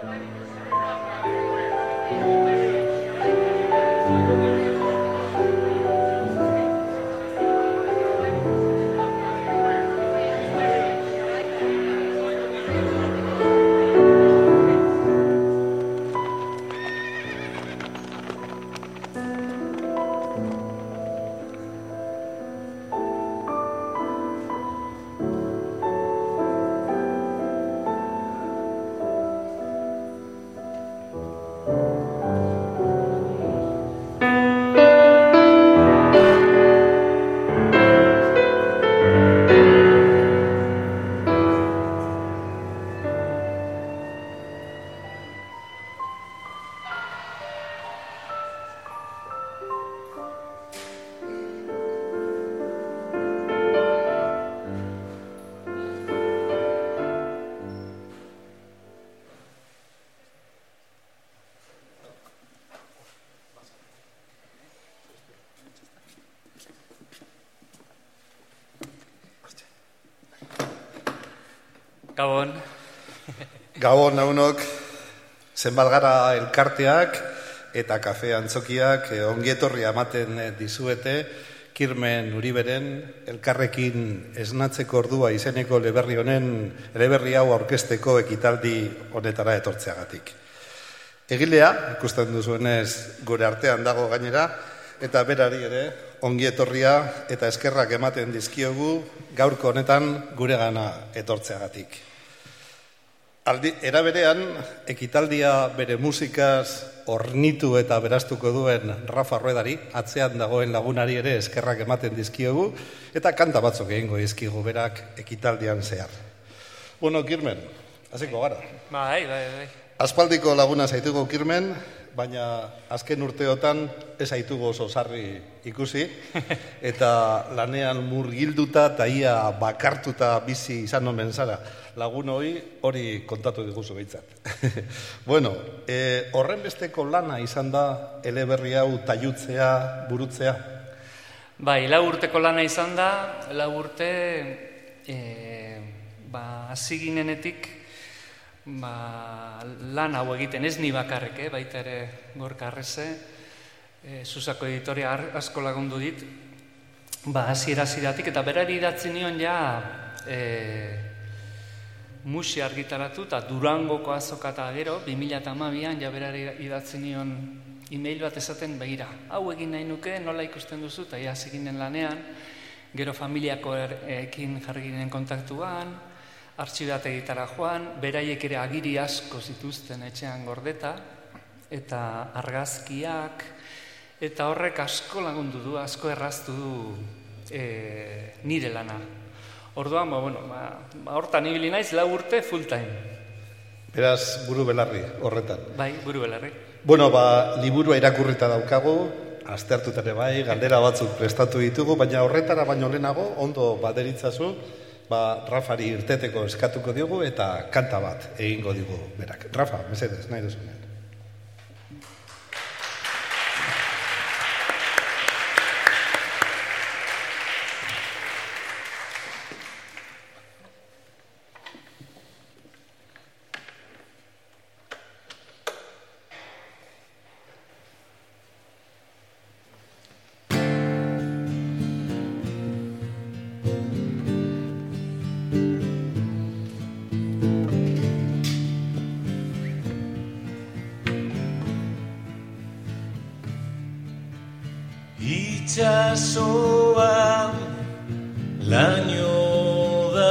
Gabon. Gabon naunok, zenbat gara elkarteak eta kafe antzokiak eh, ongietorri ematen eh, dizuete, kirmen uriberen elkarrekin esnatzeko ordua izeneko leberri honen, leberri hau aurkesteko ekitaldi honetara etortzeagatik. Egilea, ikusten duzuenez gure artean dago gainera, eta berari ere ongietorria eta eskerrak ematen dizkiogu gaurko honetan gure gana etortzeagatik. Aldi, era berean, ekitaldia bere musikaz ornitu eta beraztuko duen Rafa Ruedari, atzean dagoen lagunari ere eskerrak ematen dizkiogu, eta kanta batzuk egingo dizkigu berak ekitaldian zehar. Bueno, Kirmen, hasiko gara. Bai, bai, bai. Aspaldiko laguna zaitugu Kirmen, baina azken urteotan ez aitugu oso sarri ikusi, eta lanean murgilduta eta ia bakartuta bizi izan omen zara lagun hori hori kontatu diguzu behitzat. bueno, e, horren besteko lana izan da eleberri hau taiutzea, burutzea? Bai, lau urteko lana izan da, lau urte e, ba, aziginenetik ba, lan hau egiten ez ni bakarrik, eh? baita ere gorka arreze, e, Susako editoria asko lagundu dit, ba, aziera ziratik, eta berari idatzi nion ja, e, musi argitaratu eta durangoko azoka eta gero, 2008an jaberari idatzen nion e-mail bat esaten begira. Hau egin nahi nuke, nola ikusten duzu, eta ia eginen lanean, gero familiako er, ekin jarri ginen kontaktuan, artxibat egitara joan, beraiek ere agiri asko zituzten etxean gordeta, eta argazkiak, eta horrek asko lagundu du, asko erraztu du e, nire lana. Orduan, ba, bueno, ba, ba, hortan ibili naiz, lau urte full time. Beraz, buru belarri horretan. Bai, buru belarri. Bueno, ba, liburua irakurrita daukagu, aztertutare bai, galdera batzuk prestatu ditugu, baina horretara baino lehenago, ondo baderitzazu, ba, Rafari irteteko eskatuko diogu eta kanta bat egingo digu berak. Rafa, mesedez, nahi duzunean.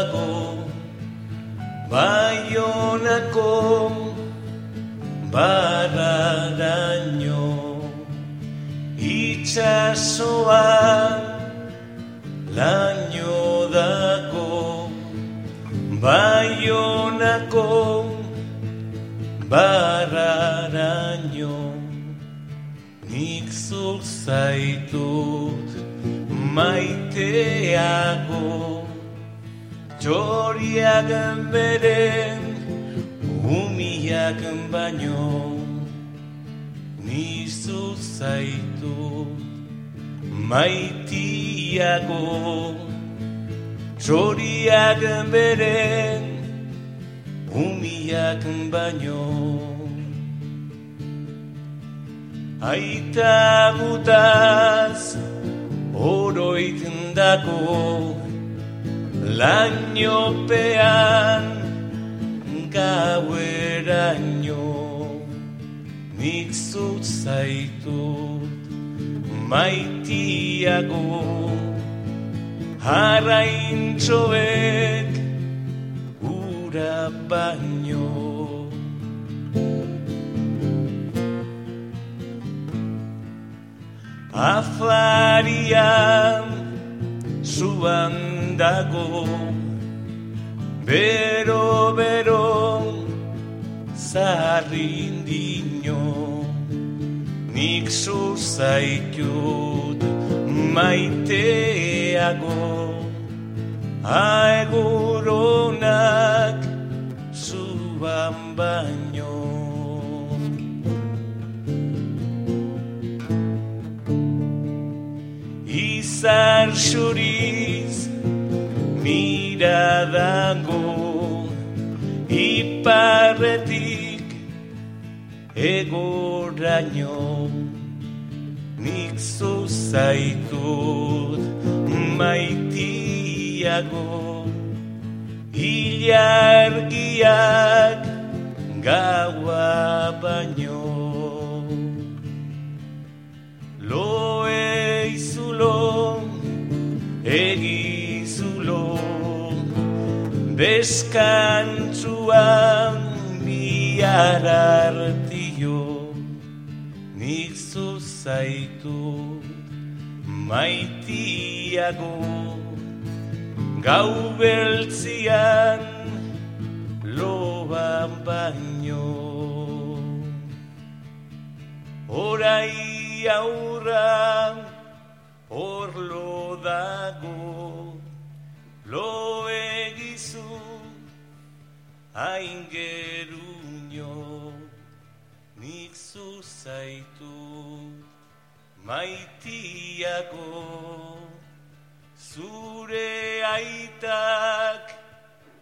Dago baionako bararaino itxasoa laino dago baionako bararaino nik zuk zaitut maiteago txoriak beren umiak baino nizu zaitut maitiago. Txoriak beren umiak baino. Aita gutaz oroiten dako Lainopean gaueraino Nik zut zaitut maitiago. Harraintxoek ura baino. Afarian zuan dago Bero, bero, zarrindino Nik zuzaitut maiteago Aeguronak zuan baino Izar xuriz miradago Iparretik egoraino. Nik zuzaitut maitiago Ilargiak gaua baino. Loe izulo, egizulo, Beskantzuan bihar artio, Nik zuzaitu maitiago, Gau beltzian loban baino. Orai aurra orlo dago lo egizu hain geruño nik zuzaitu maitiago zure aitak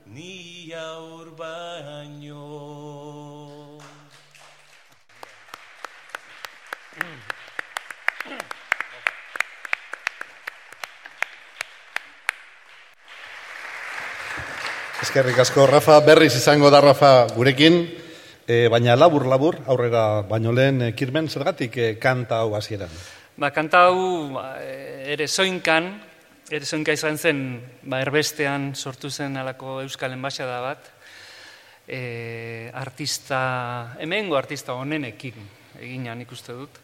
ni aur baino Eskerrik asko, Rafa. Berriz izango da, Rafa, gurekin. E, baina labur-labur, aurrera baino lehen, e, kirmen, zergatik e, kanta hau hasieran. Ba, kanta hau ba, ere zoinkan, ere zoinka izan zen, ba, erbestean sortu zen alako Euskal Enbaxada bat, e, artista, hemengo artista honenekin eginan ikuste dut.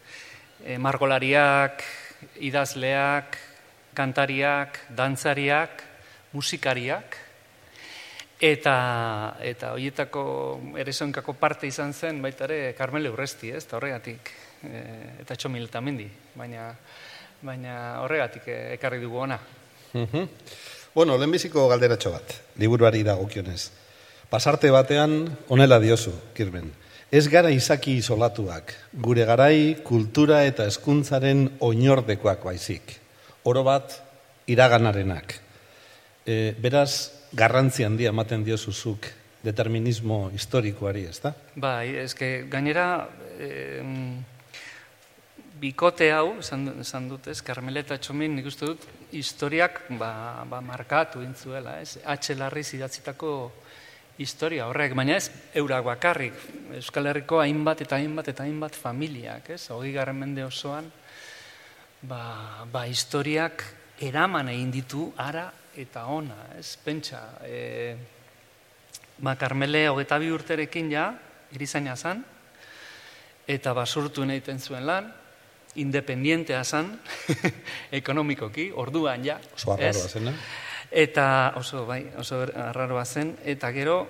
E, margolariak, idazleak, kantariak, dantzariak, musikariak, eta eta hoietako eresonkako parte izan zen baita ere Carmele Urresti, ez? Eta horregatik e, eta Txomil eta Mendi, baina baina horregatik e, ekarri dugu ona. Mhm. Bueno, lehenbiziko galderatxo bat, liburuari dagokionez. Pasarte batean honela diozu, Kirben. Ez gara izaki isolatuak, gure garai kultura eta hezkuntzaren oinordekoak baizik. Oro bat iraganarenak. E, beraz, garrantzi handia ematen diozuzuk determinismo historikoari, ezta? Bai, eske gainera eh, bikote hau, esan, dut ez, Carmeleta Txomin, nik uste dut, historiak ba, ba markatu intzuela, ez? Atxe larriz idatzitako historia horrek, baina ez eurak bakarrik, Euskal Herriko hainbat eta hainbat eta hainbat familiak, ez? Hogei garren mende osoan, ba, ba historiak eraman egin ditu ara eta ona, ez? Pentsa, e, ba, Carmele hogeita bi urterekin ja, irizaina zan, eta basurtu egiten zuen lan, independientea zan, ekonomikoki, orduan ja. Oso arraroa zen, eh? Eta oso, bai, oso arraroa zen, eta gero,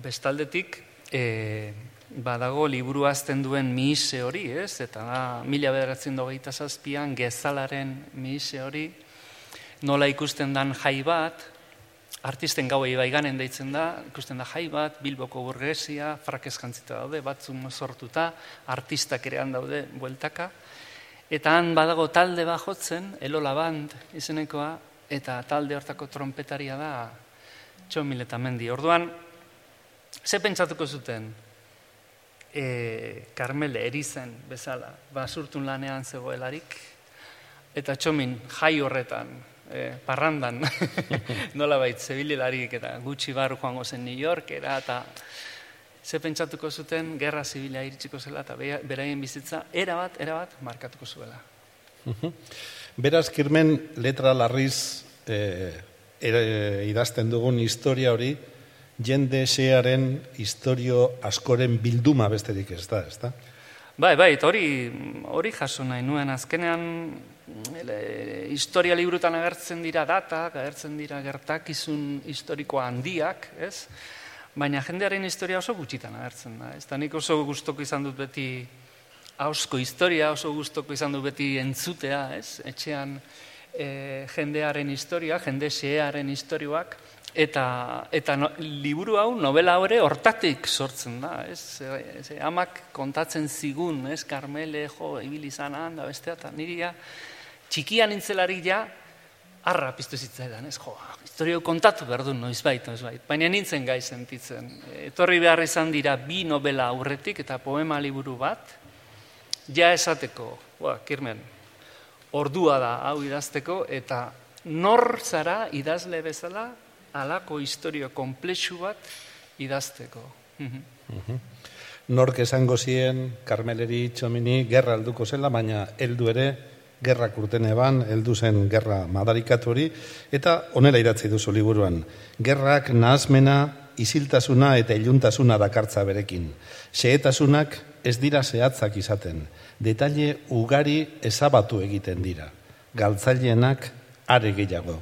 bestaldetik, e, badago liburu azten duen mihise hori, ez? Eta da, mila bederatzen dogeita zazpian, gezalaren mihise hori, nola ikusten dan jai bat, artisten gauei baiganen deitzen da, ikusten da jai bat, Bilboko burgesia, frakez jantzita daude, batzun sortuta, artistak ere daude bueltaka, eta han badago talde bat jotzen, Elola Band izenekoa, eta talde hortako trompetaria da Txomil eta Mendi. Orduan, ze pentsatuko zuten, e, Karmele erizen bezala, basurtun lanean zegoelarik, eta txomin jai horretan, e, parrandan, nola bait, zebililarik eta gutxi barru joango zen New Yorkera, eta ze pentsatuko zuten gerra zibila iritsiko zela, eta beraien bizitza, erabat, erabat, markatuko zuela. Beraz, kirmen letra larriz eh, ere- idazten dugun historia hori, jende xearen historio askoren bilduma besterik ez da, ez da? Bai, bai, hori, hori jaso nahi nuen, azkenean historia librutan agertzen dira datak, agertzen dira gertakizun historiko handiak, ez? Baina jendearen historia oso gutxitan agertzen da, ez? Da nik oso gustoko izan dut beti hausko historia, oso gustoko izan dut beti entzutea, ez? Etxean e, jendearen historia, jende xearen historioak, eta, eta no, liburu hau, novela hori hortatik sortzen da, ez? Ze, amak kontatzen zigun, ez? Karmele, jo, ibili zanan, da bestea, eta niri ja, txikian nintzelarik ja, arra piztu zitzaidan, ez? Jo, historio kontatu behar du noizbait, noizbait. Baina nintzen gai sentitzen. Etorri behar izan dira bi novela aurretik eta poema liburu bat, ja esateko, ba, kirmen, ordua da hau idazteko, eta nor zara idazle bezala alako historio komplexu bat idazteko. Mhm. Nork esango zien, Karmeleri txomini, gerra alduko zela, baina heldu ere, gerrak urten eban, heldu zen gerra madarikatu hori, eta onela idatzi duzu liburuan. Gerrak nahazmena, isiltasuna eta iluntasuna dakartza berekin. Xehetasunak ez dira zehatzak izaten. Detaile ugari ezabatu egiten dira. Galtzaileenak are gehiago.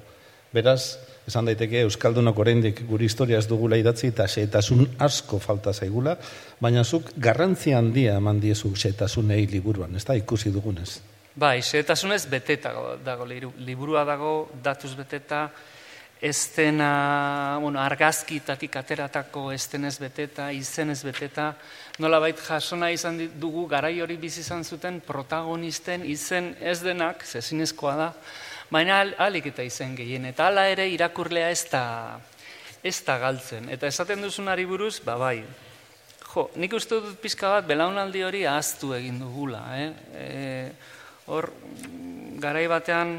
Beraz, esan daiteke Euskaldunok oraindik gure historia ez dugula idatzi eta xehetasun asko falta zaigula, baina zuk garrantzi handia eman diezu xehetasunei liburuan, ez da ikusi dugunez. Bai, xehetasunez beteta dago, liburua dago, datuz beteta, estena, bueno, argazkitatik ateratako estenez beteta, izenez beteta, nolabait jasona izan dugu garai hori bizi izan zuten protagonisten izen ez denak, zezinezkoa da, baina al- ahalik eta izen gehien, eta hala ere irakurlea ez da, ez da galtzen. Eta esaten duzunari buruz, ba bai, Jo, nik uste dut pizka bat belaunaldi hori ahaztu egin dugula. Eh? E, hor, garai batean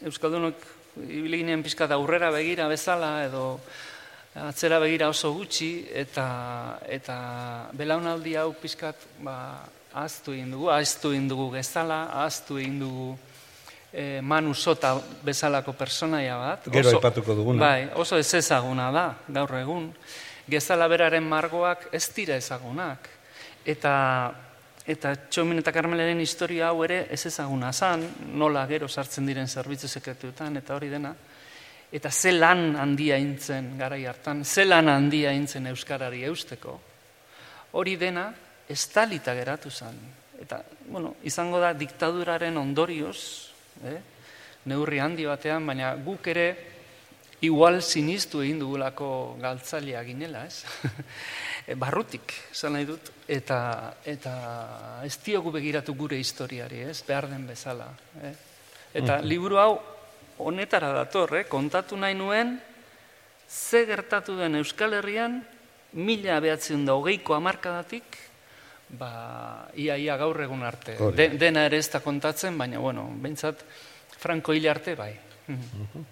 Euskaldunok ibili ginen pizka bat aurrera begira bezala edo atzera begira oso gutxi eta eta belaunaldi hau pizkat ba, ahaztu egin dugu, ahaztu egin dugu gezala, ahaztu egin dugu e, Manu Sota bezalako personaia bat. Gero aipatuko duguna. Bai, oso ez ezaguna da, gaur egun. Gezala beraren margoak ez dira ezagunak. Eta, eta Txomin eta Karmelaren historia hau ere ez ezaguna zan, nola gero sartzen diren zerbitzu sekretuetan eta hori dena. Eta ze lan handia intzen garai hartan, ze lan handia intzen Euskarari eusteko. Hori dena estalita geratu zen. Eta, bueno, izango da diktaduraren ondorioz, eh? neurri handi batean, baina guk ere igual sinistu egin dugulako galtzailea ginela, ez? Barrutik, esan nahi dut, eta, eta ez diogu begiratu gure historiari, ez? Behar den bezala. Eh? Eta liburu hau honetara dator, eh? kontatu nahi nuen, ze gertatu den Euskal Herrian, mila behatzen da hogeiko amarkadatik, ba, ia, ia gaur egun arte. De, dena ere ez da kontatzen, baina, bueno, behintzat, Franco hil arte, bai. Mhm.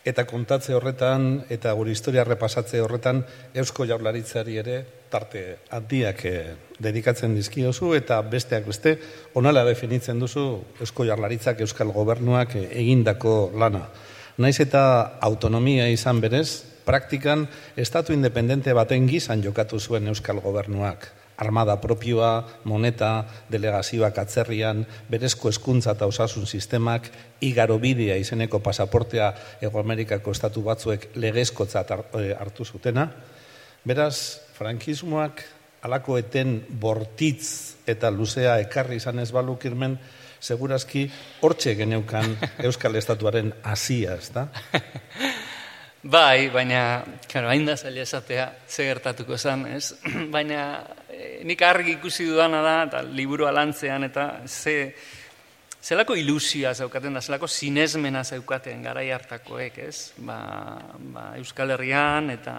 Eta kontatze horretan, eta gure historia repasatze horretan, Eusko Jaurlaritzari ere tarte handiak eh, dedikatzen dizkiozu, eta besteak beste, onala definitzen duzu Eusko Jaurlaritzak, Euskal Gobernuak eh, egindako lana. Naiz eta autonomia izan berez, praktikan, estatu independente baten gizan jokatu zuen Euskal Gobernuak armada propioa, moneta, delegazioak atzerrian, berezko eskuntza eta osasun sistemak, igaro bidea izeneko pasaportea Ego Amerikako estatu batzuek legezkotzat eh, hartu zutena. Beraz, frankismoak alako eten bortitz eta luzea ekarri izan ez balukirmen, segurazki hortxe geneukan Euskal Estatuaren hasia, ez da? Bai, baina, claro, hain da zaila esatea ze gertatuko zen, ez? baina nik argi ikusi dudana da, eta liburu alantzean, eta ze, zelako ilusioa zeukaten da, zelako sinesmena zeukaten garai hartakoek, ez? Ba, ba, Euskal Herrian, eta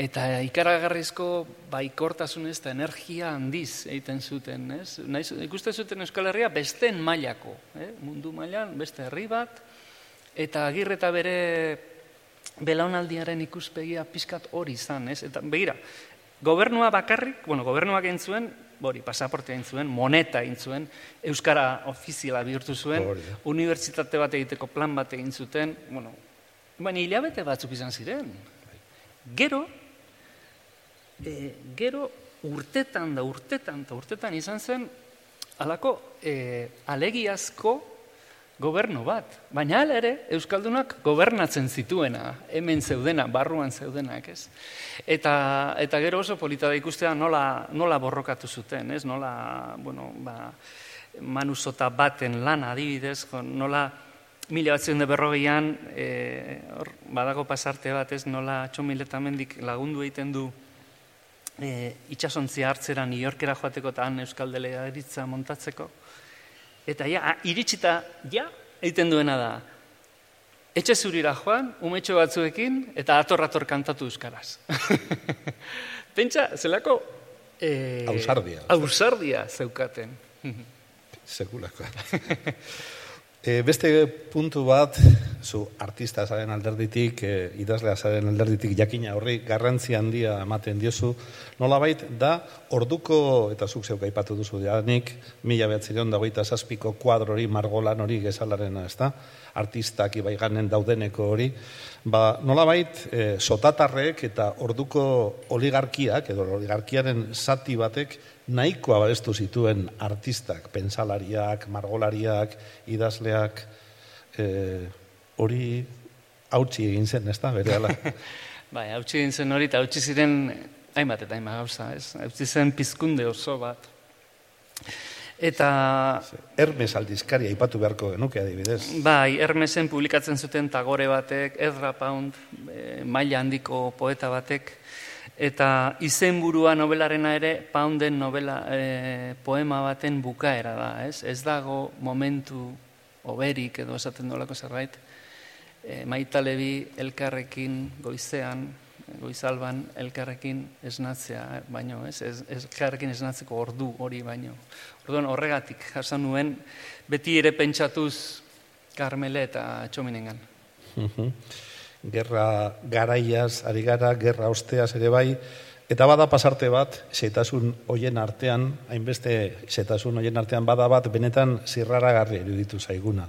Eta ikaragarrizko baikortasunez eta energia handiz egiten zuten, ez? Naiz, ikusten zuten Euskal Herria besteen mailako, eh? mundu mailan beste herri bat, eta agirre eta bere belaunaldiaren ikuspegia pizkat hori izan, ez? Eta begira, gobernua bakarrik, bueno, gobernuak egin zuen, hori, pasaportea egin zuen, moneta egin zuen, Euskara ofiziala bihurtu zuen, da. unibertsitate bat egiteko plan bat egin zuten, bueno, baina hilabete batzuk izan ziren. Gero, e, gero urtetan da urtetan eta urtetan izan zen halako e, alegiazko gobernu bat. Baina hala ere, Euskaldunak gobernatzen zituena, hemen zeudena, barruan zeudenak, ez? Eta, eta gero oso polita da ikustea nola, nola borrokatu zuten, ez? Nola, bueno, ba, manusota baten lana adibidez, nola mila batzen de berrogeian, e, hor, badago pasarte bat, ez? Nola txomiletamendik lagundu egiten du e, itxasontzia hartzera New Yorkera joateko eta han Euskal Delegaritza montatzeko. Eta ja, iritsita, ja, egiten duena da, etxe zurira joan, umetxo batzuekin, eta ator-ator kantatu euskaraz. Pentsa, zelako... Eh, Ausardia. Ausardia zeukaten. Sekulako. e, beste puntu bat, zu artista zaren alderditik, e, idazlea zaren alderditik jakina horri garrantzi handia ematen diozu, nolabait da orduko, eta zuk zeuk aipatu duzu dianik, mila behatzireon dagoita zazpiko kuadro hori, margolan hori gezalarena, ez da? Artistak ibaiganen daudeneko hori, ba, nolabait e, sotatarrek eta orduko oligarkiak, edo oligarkiaren zati batek, nahikoa babestu zituen artistak, pensalariak, margolariak, idazleak, e, hori hautsi egin zen, ez da, bere ala. Bai, hautsi egin zen hori, eta hautsi ziren hainbat eta hainbat gauza, ez? Hautsi zen pizkunde oso bat. Eta, Hermes aldizkari aipatu beharko genuke adibidez. bai, Hermesen publikatzen zuten tagore batek, Ezra Pound, e, maila handiko poeta batek, eta izenburua nobelarena ere, Pounden novela, e, poema baten bukaera da, ez? Ez dago momentu oberik edo esaten dolako zerbait, e, maitalebi elkarrekin goizean, goizalban elkarrekin esnatzea, baino, ez? ez, elkarrekin esnatzeko ordu hori baino. Orduan horregatik jasan nuen beti ere pentsatuz Karmele eta Txominengan. Gerra garaiaz, ari gara, gerra osteaz ere bai, eta bada pasarte bat, xetasun hoien artean, hainbeste xetasun hoien artean bada bat, benetan zirraragarri iruditu zaiguna.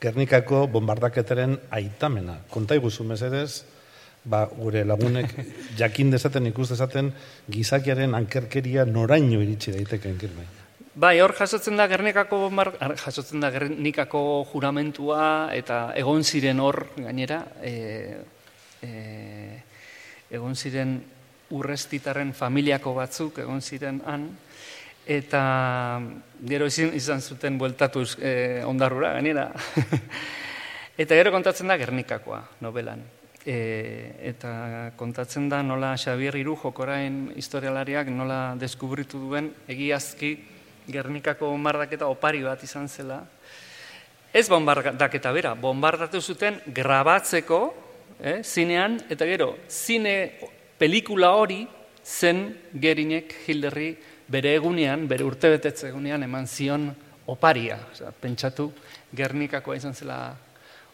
Gernikako bombardaketaren aitamena. Konta iguzu mesedez, ba, gure lagunek jakin dezaten, ikus dezaten, gizakiaren ankerkeria noraino iritsi daiteken kirmei. Bai, hor jasotzen da Gernikako jasotzen da Gernikako juramentua eta egon ziren hor gainera e, e, egon ziren urrestitarren familiako batzuk egon ziren han eta gero izin, izan zuten bueltatu e, ondarrura gainera eta gero kontatzen da Gernikakoa novelan e, eta kontatzen da nola Xabier Irujok orain historialariak nola deskubritu duen egiazki Gernikako bombardaketa opari bat izan zela. Ez bombardaketa bera, bombardatu zuten grabatzeko, eh, zinean, eta gero, zine pelikula hori zen Gerinek Hilderri bere egunean, bere urtebetetze egunean eman zion oparia. Osea, pentsatu Gernikakoa izan zela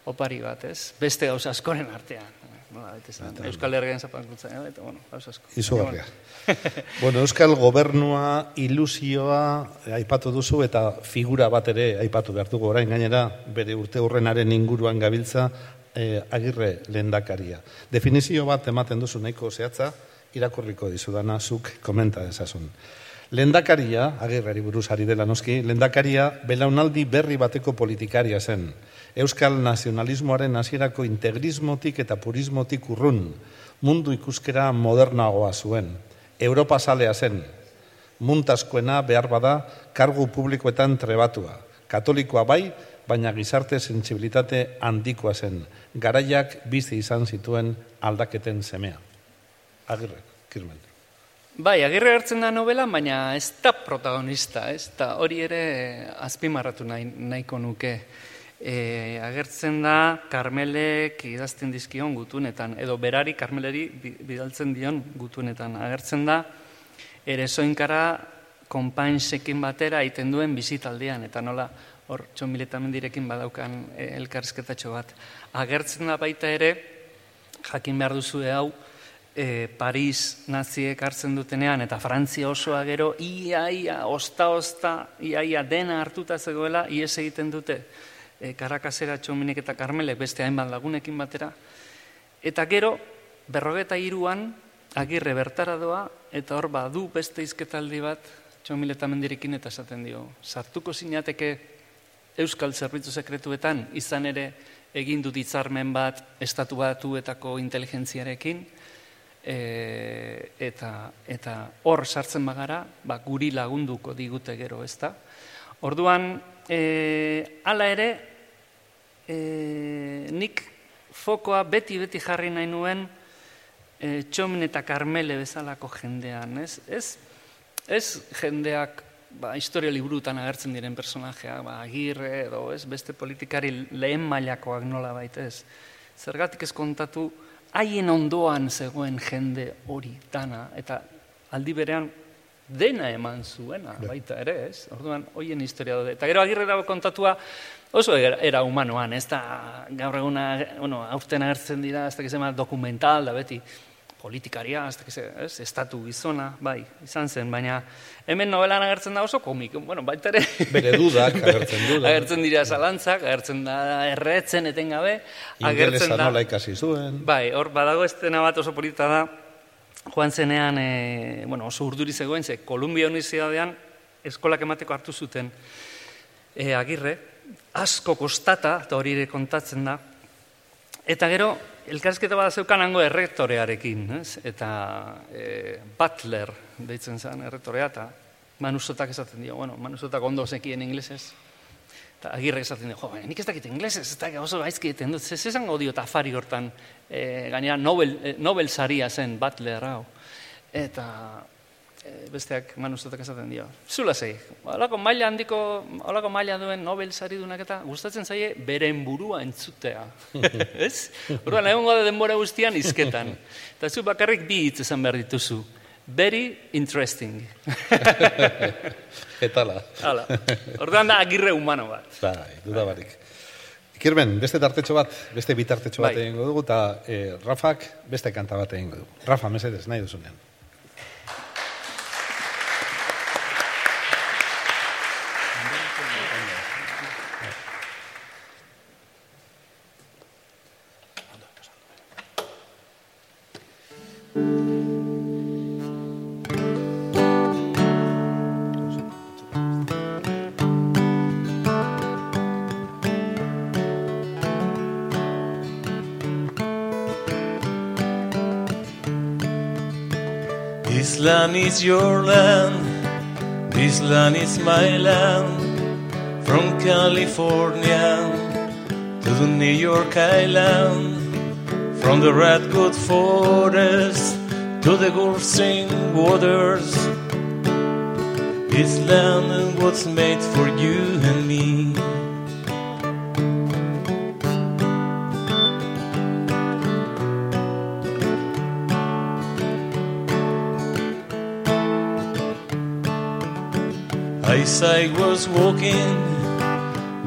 opari bat, ez? Beste gauza askoren artean. Nola, zen, Euskal Herrian zapakuntza, eh, eta bueno, gauza asko. Izugarria. bueno, Euskal gobernua, ilusioa, aipatu duzu, eta figura bat ere aipatu behar dugu orain gainera, bere urte hurrenaren inguruan gabiltza, eh, agirre lendakaria. Definizio bat ematen duzu nahiko zehatza, irakurriko dizudana, zuk komenta ezasun. Lendakaria, agirrari buruz ari dela noski, lendakaria belaunaldi berri bateko politikaria zen. Euskal nazionalismoaren hasierako integrismotik eta purismotik urrun, mundu ikuskera modernagoa zuen. Europa salea zen, muntaskoena behar bada kargu publikoetan trebatua. Katolikoa bai, baina gizarte sentsibilitate handikoa zen. Garaiak bizi izan zituen aldaketen semea. Agirre, kirmen. Bai, agirre hartzen da novela, baina ez da protagonista, ez da hori ere azpimarratu nahi, nahiko nuke. E, agertzen da Karmelek idazten dizkion gutunetan, edo berari Karmeleri bi- bidaltzen dion gutunetan. Agertzen da ere soinkara konpainsekin batera egiten duen bizitaldean, eta nola hor txomiletamendirekin badaukan e, elkarrizketatxo bat. Agertzen da baita ere, jakin behar duzue hau, e, Paris naziek hartzen dutenean, eta Frantzia osoa gero, ia, ia, osta, osta, ia, ia, dena hartuta zegoela, ies egiten dute, e, Karakasera txominek eta Karmelek beste hainbat lagunekin batera, eta gero, berrogeta iruan, agirre bertara doa, eta hor badu beste izketaldi bat, txomileta mendirekin eta esaten dio. Sartuko zinateke Euskal Zerbitzu Sekretuetan, izan ere egin dut hitzarmen bat estatu batuetako inteligentziarekin, e, eta, eta hor sartzen bagara, ba, guri lagunduko digute gero, ezta? Orduan, e, hala ere, e, nik fokoa beti-beti jarri nahi nuen e, txomin eta karmele bezalako jendean, ez? Ez, ez jendeak ba, historia liburutan agertzen diren personajeak, ba, agirre edo ez, beste politikari lehen mailakoak nola baita ez. Zergatik ez kontatu, haien ondoan zegoen jende hori dana, eta aldi berean dena eman zuena, baita ere, ez? Orduan, hoien historia daude. Eta gero agirre dago kontatua oso era, era humanoan, ez da gaur eguna, bueno, aurten agertzen dira, ez da gizema dokumental, da beti, politikaria, ez da gize, ez? Estatu gizona, bai, izan zen, baina hemen novelan agertzen da oso komik, bueno, baita ere, Bere dudak agertzen du. agertzen dira zalantzak, agertzen da erretzen etengabe, agertzen Ingelesa da... nola ikasi zuen. Bai, hor badago estena bat oso polita da, joan zenean, e, bueno, oso urduri zegoen, ze Kolumbia Unibertsitatean eskolak emateko hartu zuten e, agirre, asko kostata, eta hori ere kontatzen da, eta gero, elkarrizketa bat zeukan hango errektorearekin, ez? eta e, Butler deitzen zen errektorea, eta manusotak esaten dio, bueno, manusotak ondo zekien inglesez, Eta agirre esaten dio, jo, baina nik ez dakit inglesez, ez dakit oso gaizki egiten dut, ez esango dio afari hortan, e, gainera Nobel, e, Nobel saria zen Butler hau. Eta e, besteak manustotak esaten dio. Zula zei, holako maila handiko, holako maila duen Nobel sari dunak eta gustatzen zaie beren burua entzutea. ez? Orduan, egongo da denbora guztian izketan. Eta zu bakarrik bi hitz esan behar dituzu. Very interesting. Eta la. Hala. Orduan da agirre humano bat. Bai, duda barik. Kirben, beste tartetxo bat, beste bitartetxo bat Bai. egingo dugu, eta eh, Rafak beste kanta bat egingo dugu. Rafa, mesedez, nahi duzunean. Land is your land, this land is my land. From California to the New York Island, from the Redwood Forest to the Gulf Stream waters. This land was made for you and me. As I was walking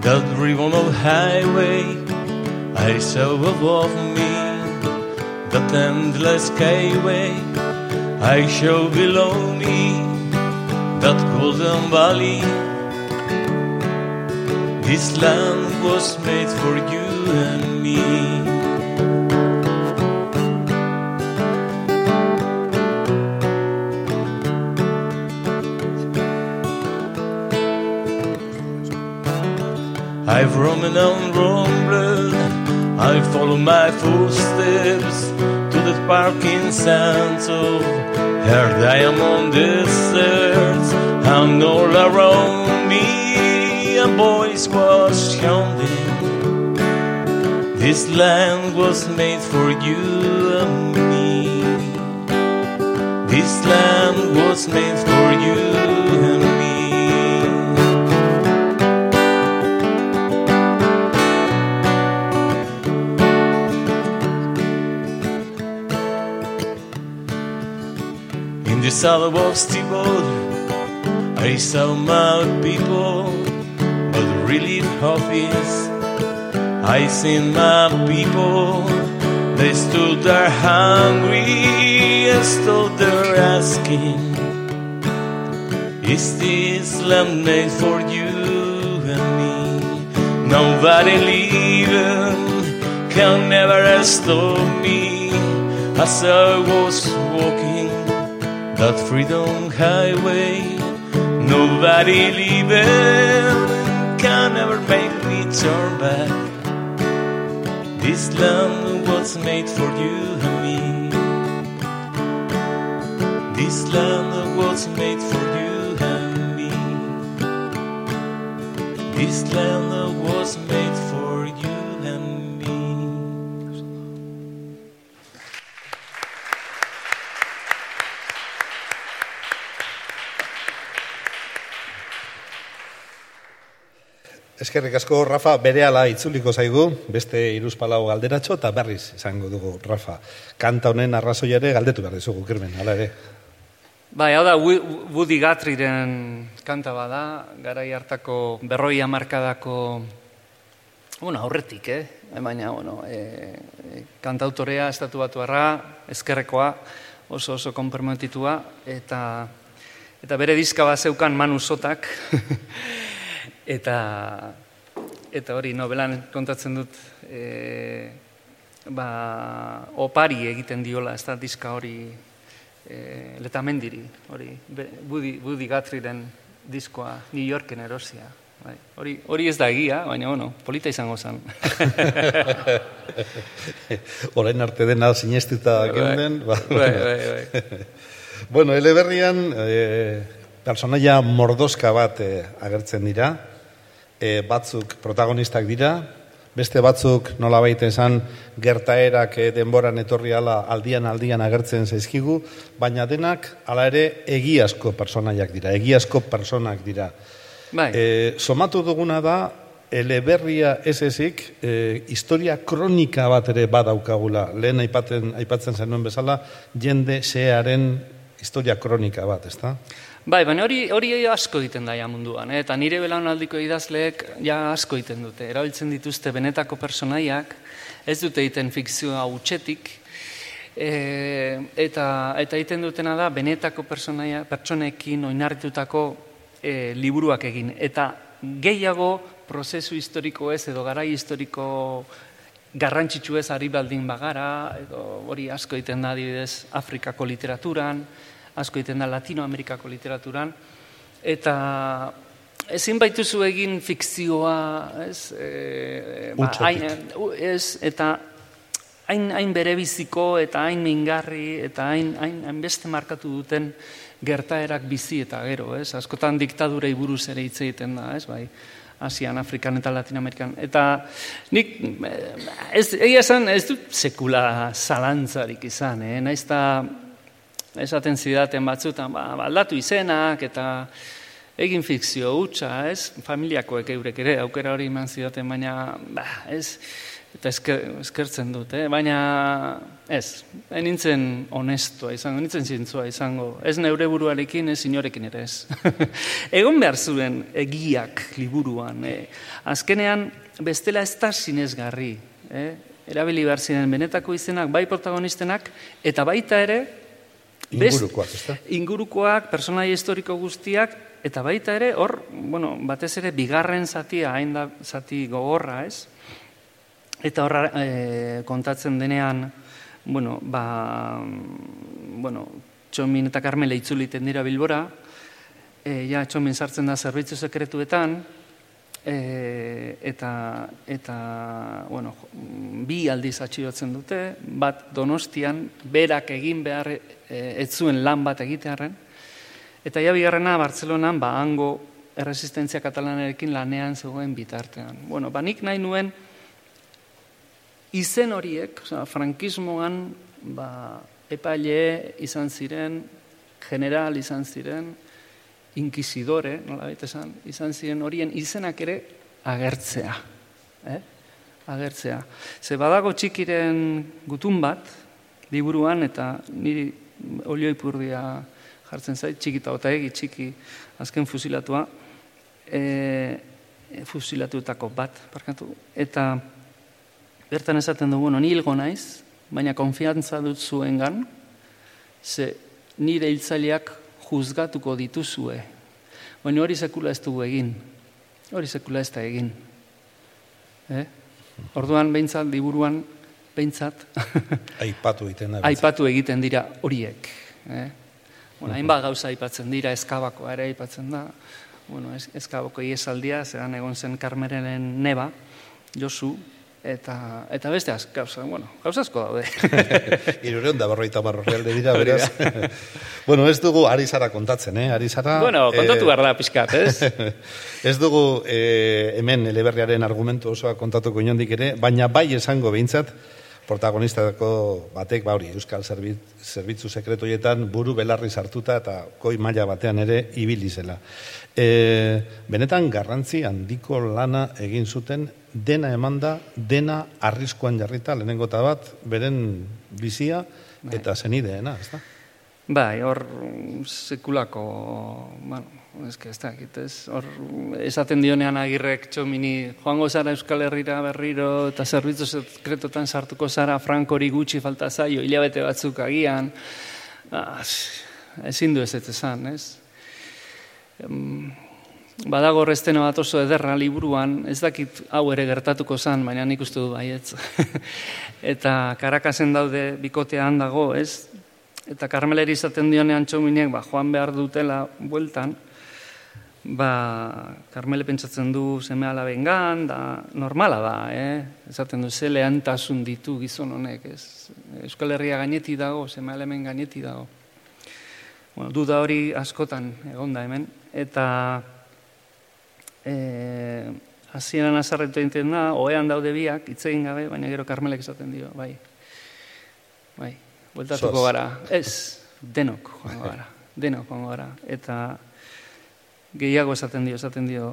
that ribbon of highway, I saw above me that endless skyway. I saw below me that golden valley. This land was made for you and me. I've roamed and roamed, I follow my footsteps to the sparking sands of her diamond deserts, and all around me a voice was shouting, This land was made for you and me. This land was made for you saw the steeple, I saw my people, but really is I seen my people. They stood there hungry and stood there asking, Is this land made for you and me? Nobody leaving can never stop me as I was walking that freedom highway. Nobody leaving can never make me turn back. This land was made for you and me. This land was made for you and me. This land Eskerrik asko, Rafa, berehala itzuliko zaigu, beste iruzpalau galderatxo, eta berriz izango dugu, Rafa. Kanta honen arrazoiare galdetu behar dizugu, kirmen, hala ere. Bai, hau da, Woody Guthrie'ren kanta bada, garai hartako berroi hamarkadako, bueno, aurretik, eh? Baina, bueno, e, e, kantautorea, estatu batu ezkerrekoa, oso oso konprometitua, eta, eta bere diska bat zeukan Manu eta, eta hori nobelan kontatzen dut, e, ba, opari egiten diola, ez da diska hori e, letamendiri, hori, be- Woody, Woody Guthrie'ren diskoa New Yorken erosia. Bai. Hori, hori ez da egia, baina, bueno, polita izango zen. Orain arte dena sinestita geunden. ba, bai, bai, bai. Bueno, eleberrian e, personaia mordoska bat e, agertzen dira, e, batzuk protagonistak dira, beste batzuk nola baita esan gertaerak e, denboran etorri ala aldian aldian agertzen zaizkigu, baina denak hala ere egiazko personaiak dira, egiazko personak dira. Bai. E, somatu duguna da, eleberria ez ezik, e, historia kronika bat ere badaukagula. Lehen aipaten, aipatzen zenuen bezala, jende xearen historia kronika bat, ezta? Bai, baina hori, hori asko egiten da ja munduan, eh? eta nire belaunaldiko idazleek ja asko egiten dute. Erabiltzen dituzte benetako personaiak, ez dute egiten fikzioa utxetik, e, eta, eta egiten dutena da benetako personaia, pertsonekin oinarritutako e, liburuak egin. Eta gehiago prozesu historiko ez edo garai historiko garrantzitsu ez ari baldin bagara, edo hori asko egiten da adibidez Afrikako literaturan, asko egiten da Latinoamerikako literaturan, eta ezin baituzu egin fikzioa, ez, e, ba, hain, ez, eta hain, hain berebiziko eta hain mingarri eta hain, hain, hain beste markatu duten gertaerak bizi eta gero, ez? Askotan diktadurei buruz ere hitz egiten da, ez? Bai, Asian, Afrikan eta Latinoamerikan. Eta nik, ez, egia esan, ez dut sekula zalantzarik izan, eh? Naiz esaten zidaten batzutan, ba, aldatu izenak eta egin fikzio hutsa, ez? Familiakoek eurek ere aukera hori eman zidaten, baina, ba, ez, eta esker, eskertzen dut, eh? baina ez, nintzen honestoa izango, nintzen zintzoa izango, ez neure buruarekin, ez inorekin ere ez. Egon behar zuen egiak liburuan, eh? azkenean bestela ez da sinezgarri, eh? erabili behar ziren benetako izenak, bai protagonistenak, eta baita ere, Ingurukoak, ezta? Ingurukoak, personaia historiko guztiak, eta baita ere, hor, bueno, batez ere, bigarren zatia, hain da zati gogorra, ez? Eta horra e, kontatzen denean, bueno, ba, bueno, Txomin eta Karmele itzuliten dira Bilbora, e, ja Txomin sartzen da zerbitzu sekretuetan, e, eta, eta bueno, jo- bi aldiz atxilotzen dute, bat donostian, berak egin behar e, ez zuen lan bat egitearen, eta ja bigarrena Bartzelonan, ba, hango erresistentzia katalanarekin lanean zegoen bitartean. Bueno, ba, nik nahi nuen, izen horiek, osea, frankismoan ba, epaile izan ziren, general izan ziren, inkisidore, nola esan, izan ziren horien izenak ere agertzea. Eh? Agertzea. Ze badago txikiren gutun bat, liburuan, eta niri olioipurdia jartzen zait, txikita eta egi, txiki, azken fusilatua, e, fusilatuetako bat, parkatu, eta bertan esaten dugu, no, ni hilgo naiz, baina konfiantza dut zuengan, ze nire hiltzaileak juzgatuko dituzue. Baina hori sekula ez dugu egin. Hori sekula ez da egin. Eh? Orduan, behintzat, liburuan, behintzat, Aipatu egiten da. aipatu egiten dira horiek. Eh? Bueno, hainbat gauza aipatzen dira, eskabakoa ere aipatzen da. Bueno, eskabako iesaldia, zeran egon zen Karmerenen neba, Josu, eta, eta beste az, gauza, bueno, gauza asko daude. Irureun da berroita marrorrealde dira, beraz. bueno, ez dugu ari zara kontatzen, eh? Ari zara... bueno, kontatu eh, behar da pixkat, ez? Ez dugu eh, hemen eleberriaren argumentu osoa kontatuko inondik ere, baina bai esango behintzat, protagonistako batek, ba hori, Euskal Zerbit, Zerbitzu Sekretoietan buru belarri sartuta eta koi maila batean ere ibili zela. E, benetan garrantzi handiko lana egin zuten dena emanda, dena arriskuan jarrita, lehenengo eta bat, beren bizia eta zenideena, ez da? Bai, hor sekulako, bueno, que ez da, ez, hor esaten dionean agirrek txomini, joango zara Euskal Herrira berriro, eta zerbitzu sekretotan sartuko zara Frankori gutxi falta zaio, hilabete batzuk agian, ah, ezin du ez ez esan, ez? Badago horreztena bat oso ederra liburuan, ez dakit hau ere gertatuko zan, baina nik uste du baietz. eta Karakasen daude bikotean dago, ez? Eta Karmeleri izaten dionean txominek, ba, joan behar dutela bueltan, ba, Karmele pentsatzen du seme alabengan, da normala da, eh? Esaten du, ze lehantasun ditu gizon honek, ez? Euskal Herria gaineti dago, seme alaben gaineti dago. Bueno, duda hori askotan egonda hemen, eta e, hasieran azarretu egiten da, oean daude biak, hitz egin gabe, baina gero Karmelek esaten dio, bai. Bai, bueltatuko gara. Ez, denok joango gara. Denok joango gara. Eta gehiago esaten dio, esaten dio,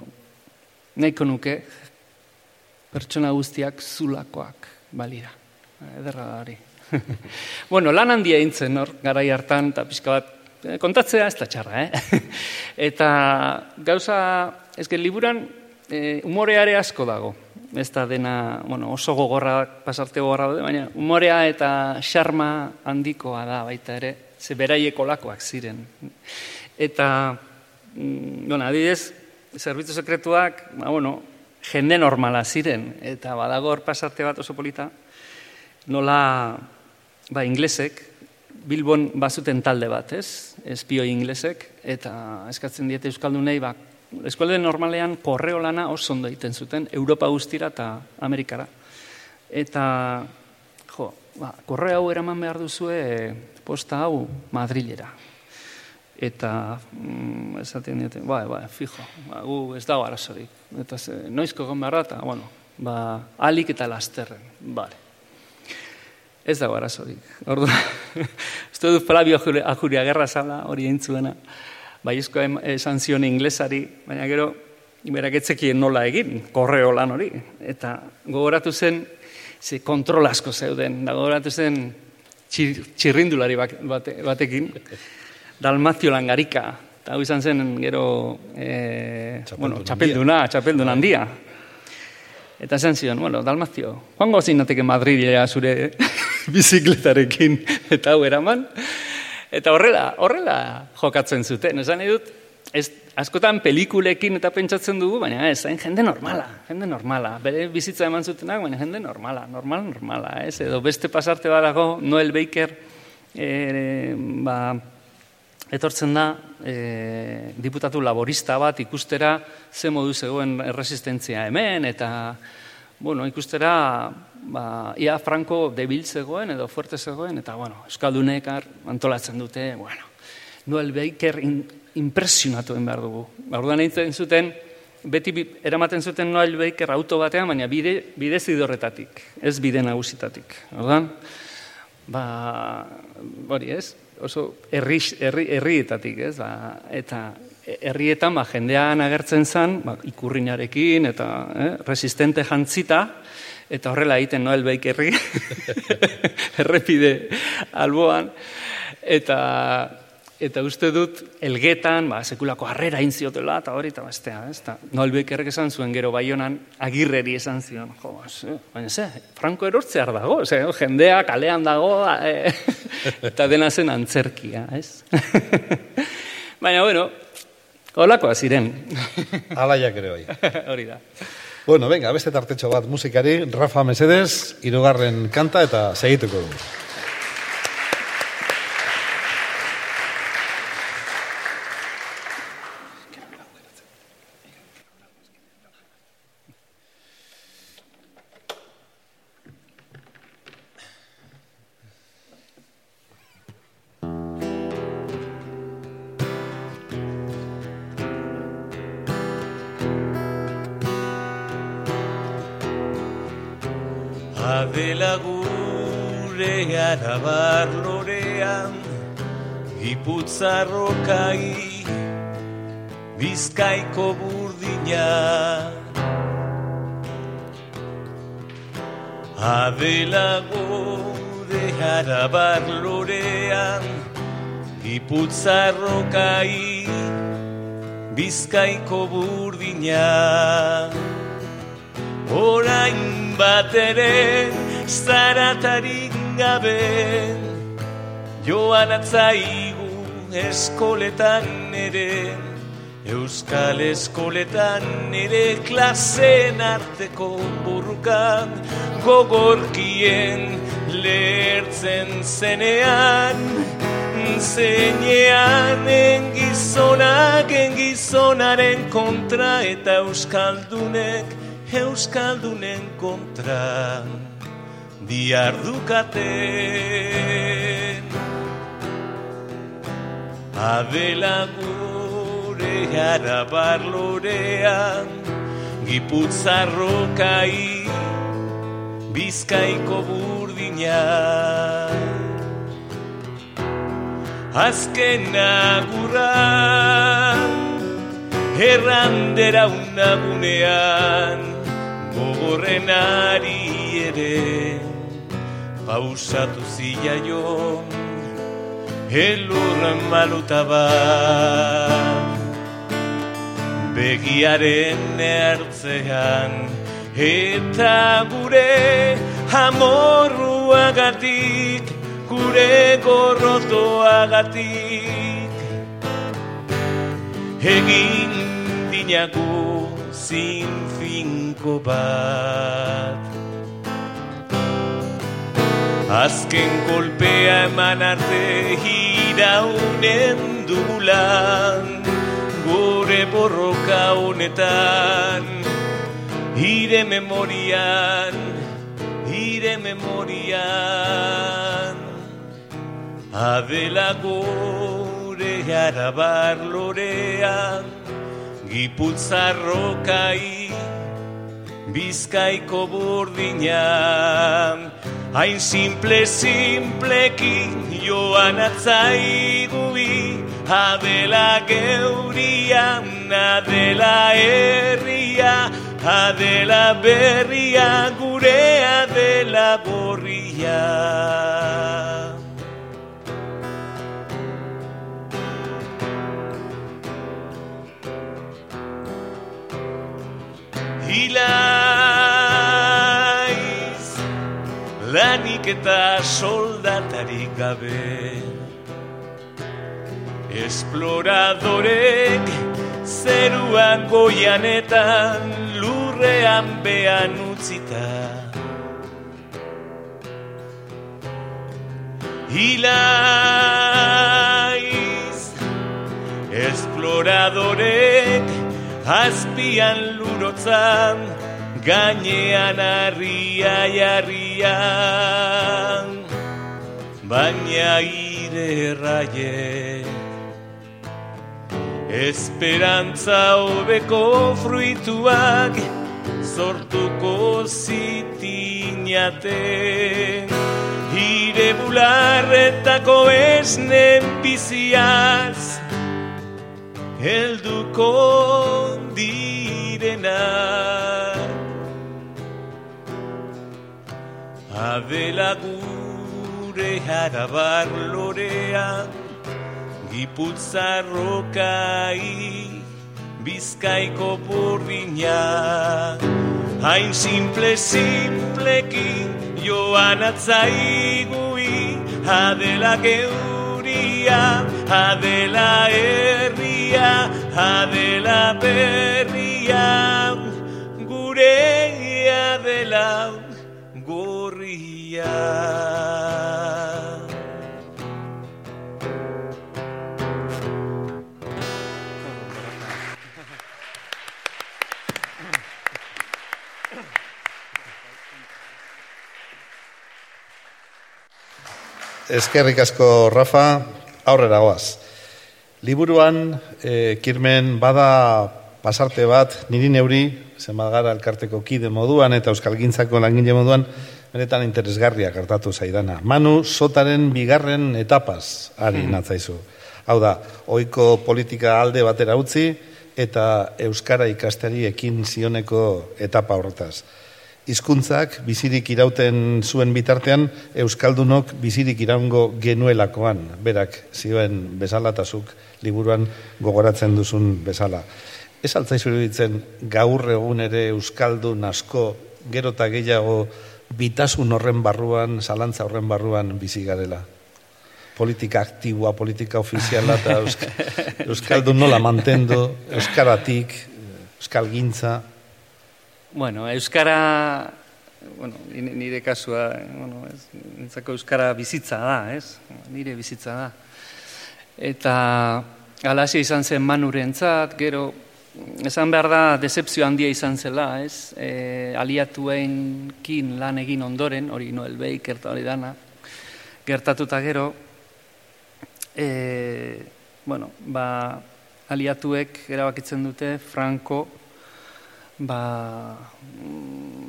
nahiko nuke, pertsona guztiak zulakoak balira. Ederra da hori. bueno, lan handia eintzen hor, garai hartan, eta pixka bat, kontatzea ez da txarra, eh? eta gauza, ezke liburan, e, umoreare asko dago. Ez da dena, bueno, oso gogorra, pasarte gogorra daude, baina umorea eta xarma handikoa da baita ere, ze beraiek olakoak ziren. Eta, mm, bueno, adidez, zerbitzu sekretuak, ba, bueno, jende normala ziren, eta badago hor pasarte bat oso polita, nola, ba, inglesek, Bilbon bazuten talde bat, ez? Espioi inglesek, eta eskatzen diete Euskaldunei, ba, eskualde normalean korreo lana oso ondo egiten zuten, Europa guztira eta Amerikara. Eta, jo, ba, korreo hau eraman behar duzue posta hau Madrilera. Eta, mm, esaten diote, bai, bai, fijo, ba, gu ez dago arazorik. Eta ze, noizko eta, bueno, ba, alik eta lasterren, bale. Ez dago arazorik. Ordu, uste dut Flavio Ajuria Gerra zala hori entzuena. Baiezko em- esan zion inglesari, baina gero berak etzekien nola egin, korreo lan hori. Eta gogoratu zen, ze kontrol asko zeuden, da gogoratu zen txir, txirrindulari bate, batekin, Dalmazio Langarika, eta hau izan zen gero, e, Txapeldun bueno, txapelduna, txapeldun handia. Eta esan zion, bueno, Dalmazio, joango zinateke Madridera zure bizikletarekin eta hau eraman. Eta horrela, horrela jokatzen zuten. Esan nahi dut, ez, askotan pelikulekin eta pentsatzen dugu, baina ez, hain jende normala, jende normala. Bere bizitza eman zutenak, baina jende normala, normal, normala, ez? Edo beste pasarte badago, Noel Baker, e, ba, etortzen da e, diputatu laborista bat ikustera ze modu zegoen erresistentzia hemen eta bueno, ikustera ba, ia Franco debil zegoen edo fuerte zegoen eta bueno, Euskaldunek antolatzen dute bueno, Noel Baker in, impresionatu behar dugu. Orduan egiten zuten, beti eramaten zuten Noel Baker auto batean, baina bide, bide zidorretatik, ez bide nagusitatik. Orduan, ba, hori ez, oso herri, herri, herrietatik, ez, ba, eta herrietan ba, jendean agertzen zen, ba, ikurrinarekin eta eh, resistente jantzita, eta horrela egiten Noel Bakerri, errepide alboan, eta eta uste dut elgetan, ba, sekulako harrera inziotela, eta hori, eta bestea, ez da. Noalbek esan zuen gero baionan agirreri esan zion, jo, ze, baina ze, franko erortzear dago, ze, jendea kalean dago, e, eta dena zen antzerkia, ez? baina, bueno, holakoa ziren. Alaiak ere bai. hori da. Bueno, venga, beste tartetxo bat musikari, Rafa Mesedes, irugarren kanta eta segituko dugu. Adela gure arabar lorean Iputzarrokai Bizkaiko burdina. Adela gure arabar lorean Iputzarrokai Bizkaiko burdina. Orain bat ere zaratarik gabe Joan atzaigu eskoletan ere Euskal eskoletan ere klasen arteko burrukan Gogorkien lertzen zenean Zeinean engizonak engizonaren kontra eta euskaldunek euskaldunen kontra diardukaten. Adela gure arabar lorean Giputzarrokai bizkaiko burdina. Azken agurra Errandera unagunean gogorren ari ere pausatu zila jo elurren maluta bat. Begiaren ertzean eta gure amorruagatik gure gorrotoagatik. Egin dinaku zin finko bat Azken kolpea eman arte hiraunen dugulan Gure borroka honetan Hire memorian, hire memorian. Adela gure arabar lorean Giputzarrokai bizkaiko burdina Hain simple, simplekin joan atzaigubi Adela geuria, adela herria Adela berria, gure adela gorria Hilaiz Lanik eta soldatarik gabe. Esploradorek Zeruan goianetan Lurrean behan utzita. Hilaiz Esploradorek Azpian lurotzan Gainean harria jarrian. Baina ire erraie Esperantza hobeko fruituak Zortuko zitinate. Ire bularretako esnen biziaz helduko direna. Adela gure harabar lorea iputzarrokai bizkaiko burdina. Hain simple simpleki joan atzaigui adela geuria adela herria adela berria gure adela gorria Eskerrik asko, Rafa, aurrera goaz. Liburuan, e, kirmen bada pasarte bat, niri neuri, zenbat gara elkarteko kide moduan eta euskal gintzako langile moduan, benetan interesgarria kartatu zaidana. Manu, sotaren bigarren etapaz, ari mm. natzaizu. Hau da, oiko politika alde batera utzi, eta euskara ikastari ekin zioneko etapa horretaz hizkuntzak bizirik irauten zuen bitartean euskaldunok bizirik iraungo genuelakoan. Berak zioen bezalatasuk liburuan gogoratzen duzun bezala. Ez altzaizu iruditzen gaur egun ere euskaldun asko gero eta gehiago bitasun horren barruan zalantza horren barruan bizi garela? Politika aktiboa, politika ofiziala eta euskaldun nola mantendo euskaratik euskalgintza Bueno, Euskara, bueno, nire kasua, bueno, ez, nintzako Euskara bizitza da, ez? Nire bizitza da. Eta alasia izan zen manurentzat, gero, esan behar da, decepzio handia izan zela, ez? E, aliatuen kin lan egin ondoren, hori Noel Baker eta hori dana, gertatuta gero, e, bueno, ba, aliatuek erabakitzen dute Franco ba,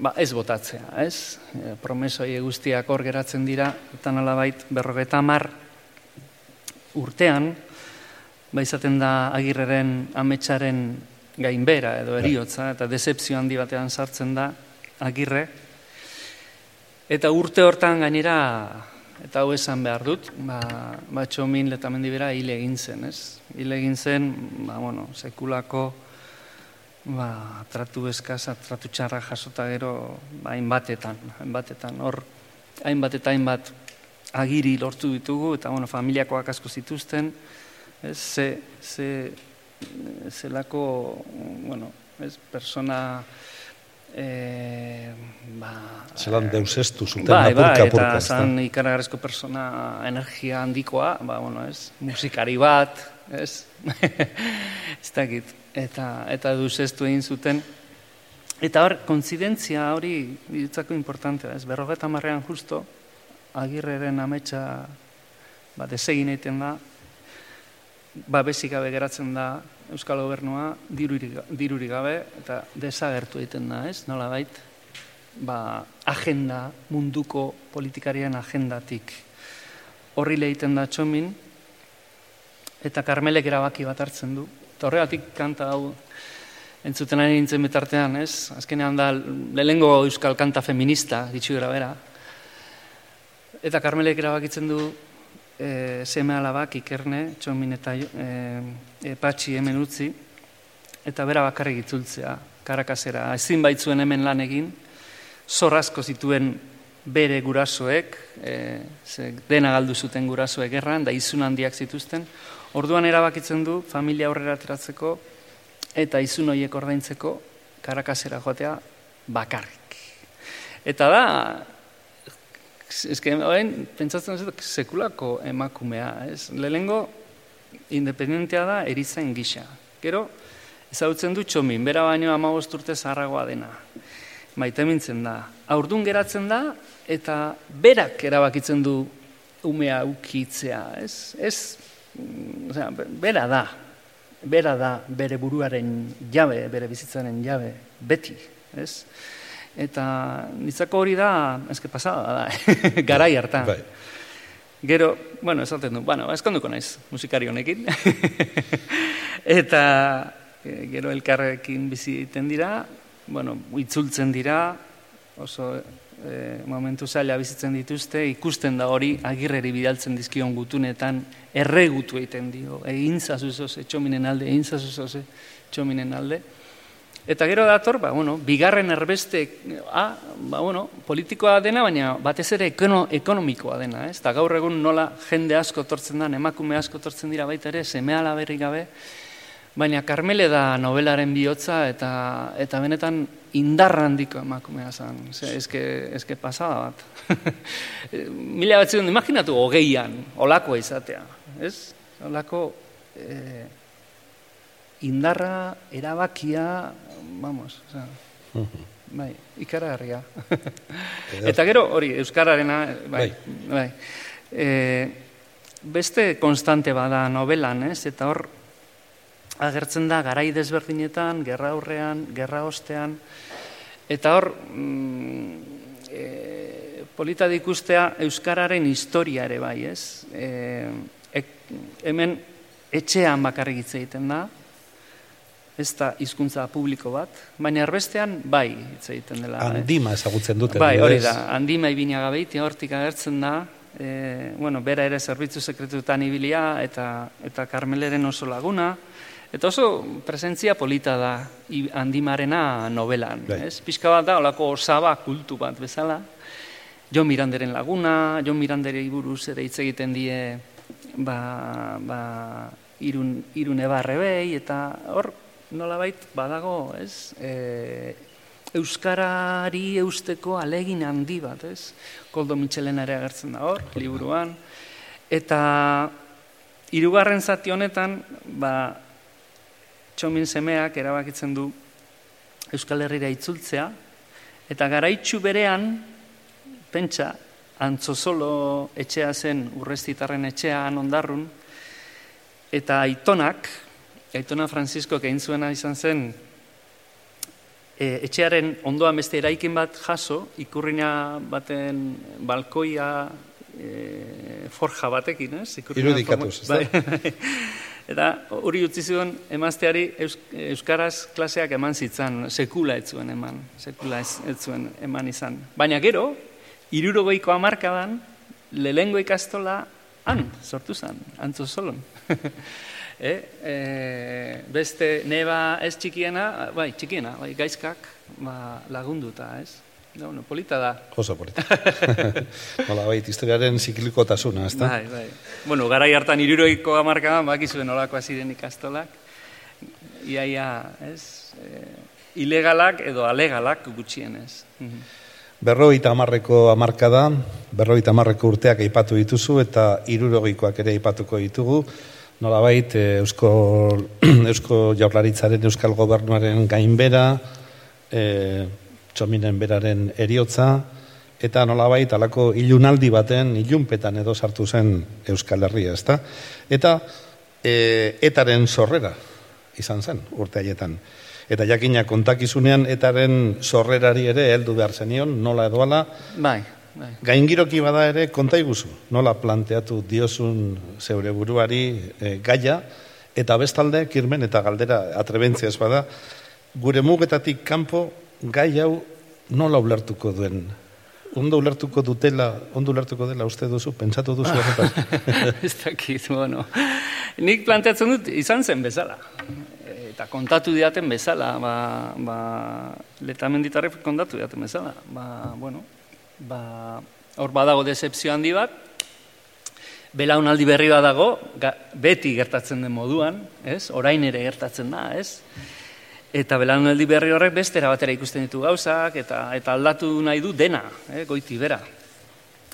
ba ez botatzea, ez? E, promesoi guztiak hor geratzen dira, eta nolabait berrogeta mar urtean, ba izaten da agirreren ametsaren gainbera edo bai. eriotza, eta decepzio handi batean sartzen da agirre, eta urte hortan gainera, eta hau esan behar dut, ba, ba txomin letamendibera hile egin zen, ez? Hile egin zen, ba, bueno, sekulako, ba, tratu eskasa, tratu txarra jasota gero ba, hainbatetan, hainbatetan, hor, hainbat eta hainbat agiri lortu ditugu, eta bueno, familiakoak asko zituzten, ez, ze, ze, zelako, bueno, ez, persona, e, ba, Zelan deusestu zuten bai, bai, eta zan ikaragarezko persona energia handikoa, ba, bueno, ez, musikari bat, ez, ez dakit, eta eta duzestu egin zuten. Eta hor, kontzidentzia hori ditzako importantea, ez berrogeta marrean justo, agirreren ametsa ba, desegin egiten da, babesik gabe geratzen da Euskal Gobernua diruri gabe eta desagertu egiten da, ez? Nola bait, ba, agenda, munduko politikarien agendatik horri egiten da txomin, eta Karmelek erabaki bat hartzen du, Eta horregatik kanta hau entzuten ari nintzen betartean, ez? Azkenean da, lehengo euskal kanta feminista, ditxu gara bera. Eta Karmelek erabakitzen du e, seme alabak ikerne, txomin eta e, e, patxi hemen utzi, eta bera bakarrik itzultzea, karakasera. Ezin baitzuen hemen lan egin, zorrazko zituen bere gurasoek, e, ze dena galdu zuten gurasoek erran, da izun handiak zituzten, Orduan erabakitzen du familia aurrera ateratzeko eta izun horiek ordaintzeko karakasera joatea bakarrik. Eta da, eske, oen, pentsatzen dut, sekulako emakumea, ez? Lehengo, independentea da, erizain gisa. Gero, ezagutzen du txomin, bera baino amabost urte zaharragoa dena. Maite mintzen da. Aurdun geratzen da, eta berak erabakitzen du umea ukitzea, ez? Ez osea, bera da, bera da bere buruaren jabe, bere bizitzaren jabe, beti, ez? Eta nitzako hori da, ezke pasada da, garai hartan. Bai. Gero, bueno, esaten du, bueno, eskonduko naiz musikari honekin. eta e, gero elkarrekin bizi egiten dira, bueno, itzultzen dira, oso e, momentu zaila bizitzen dituzte, ikusten da hori agirreri bidaltzen dizkion gutunetan erregutu egiten dio, egin zazuzoz, etxominen alde, egin zazuzoz, etxominen alde. Eta gero dator, ba, bueno, bigarren erbeste, ah, ba, bueno, politikoa dena, baina batez ere ekono, ekonomikoa dena, ez? Eta gaur egun nola jende asko tortzen da, emakume asko tortzen dira baita ere, semeala berri gabe, Baina Karmele da novelaren bihotza eta eta benetan indarra handiko emakumea zen. Ze, eske, eske pasada bat. Mila bat ziren, imaginatu hogeian, olakoa izatea. Ez? Olako eh, indarra, erabakia, vamos, o sea, bai, ikaragarria. eta gero, hori, Euskararena, bai, bai. bai. E, beste konstante bada novelan, ez? Eta hor, agertzen da garai desberdinetan, gerra aurrean, gerra ostean, eta hor, mm, e, polita dikustea Euskararen historia ere bai, ez? E, hemen etxean bakarrik hitz egiten da, ez da hizkuntza publiko bat, baina erbestean bai hitz egiten dela. Handima ezagutzen dute. Bai, hori da, handima ibina gabeiti hortik agertzen da, e, bueno, bera ere zerbitzu sekretutan ibilia eta, eta karmeleren oso laguna, Eta oso presentzia polita da handimarena novelan. Bai. Ez? Pizka bat da, olako osaba kultu bat bezala. Jo Miranderen laguna, Jo Mirandere buruz ere hitz egiten die ba, ba, irun, irun ebarrebei, eta hor nolabait badago, ez? E, Euskarari eusteko alegin handi bat, ez? Koldo Mitxelen ere agertzen da hor, liburuan. Eta hirugarren zati honetan, ba, txomin semeak erabakitzen du Euskal Herrira itzultzea, eta garaitxu berean, pentsa, antzozolo etxea zen urrestitarren etxean ondarrun, eta aitonak, aitona Francisco egin zuena izan zen, e, etxearen ondoan beste eraikin bat jaso, ikurrina baten balkoia e, forja batekin, ez? Irudikatuz, ez da? Eta hori utzi zuen emazteari euskaraz klaseak eman zitzan, sekula ez zuen eman, sekula ez, zuen eman izan. Baina gero, irurogoiko amarkadan, lehengo ikastola han, sortu zen, antzo solon. e, e, beste neba ez txikiena, bai, txikiena, bai, gaizkak ba, lagunduta, ez? No, no, polita da. Oso polita. Nola, bait, historiaren zikliko ez da? Bai, bai. Bueno, garai hartan iruroiko amarka, baki zuen olako aziren ikastolak. Iaia, ez? E, ilegalak edo alegalak gutxienez. Mhm. Berroita amarreko amarka da, berroita amarreko urteak aipatu dituzu eta iruroikoak ere aipatuko ditugu. Nola bait, e, Eusko, Eusko Jaurlaritzaren Euskal Gobernuaren gainbera, e, txominen beraren eriotza, eta nolabait alako ilunaldi baten ilunpetan edo sartu zen Euskal Herria, ezta? Eta e, etaren sorrera izan zen urte haietan. Eta jakina kontakizunean etaren sorrerari ere heldu behar zenion, nola edoala, bai, bai. gaingiroki bada ere konta iguzu, nola planteatu diozun zeure buruari e, gaia, eta bestalde, kirmen eta galdera atrebentzia ez bada, gure mugetatik kanpo gai hau nola ulertuko duen? Ondo ulertuko dutela, ondo ulertuko dela uste duzu, pentsatu duzu Ez dakit, bueno. Nik planteatzen dut izan zen bezala. Eta kontatu diaten bezala, ba, ba, letamenditarrek kontatu diaten bezala. Ba, bueno, ba, hor badago decepzio handi bat, belaunaldi berri bat dago, beti gertatzen den moduan, ez? Orain ere gertatzen da, ez? Eta belaunaldi berri horrek bestera batera ikusten ditu gauzak, eta eta aldatu nahi du dena, eh, goiti bera.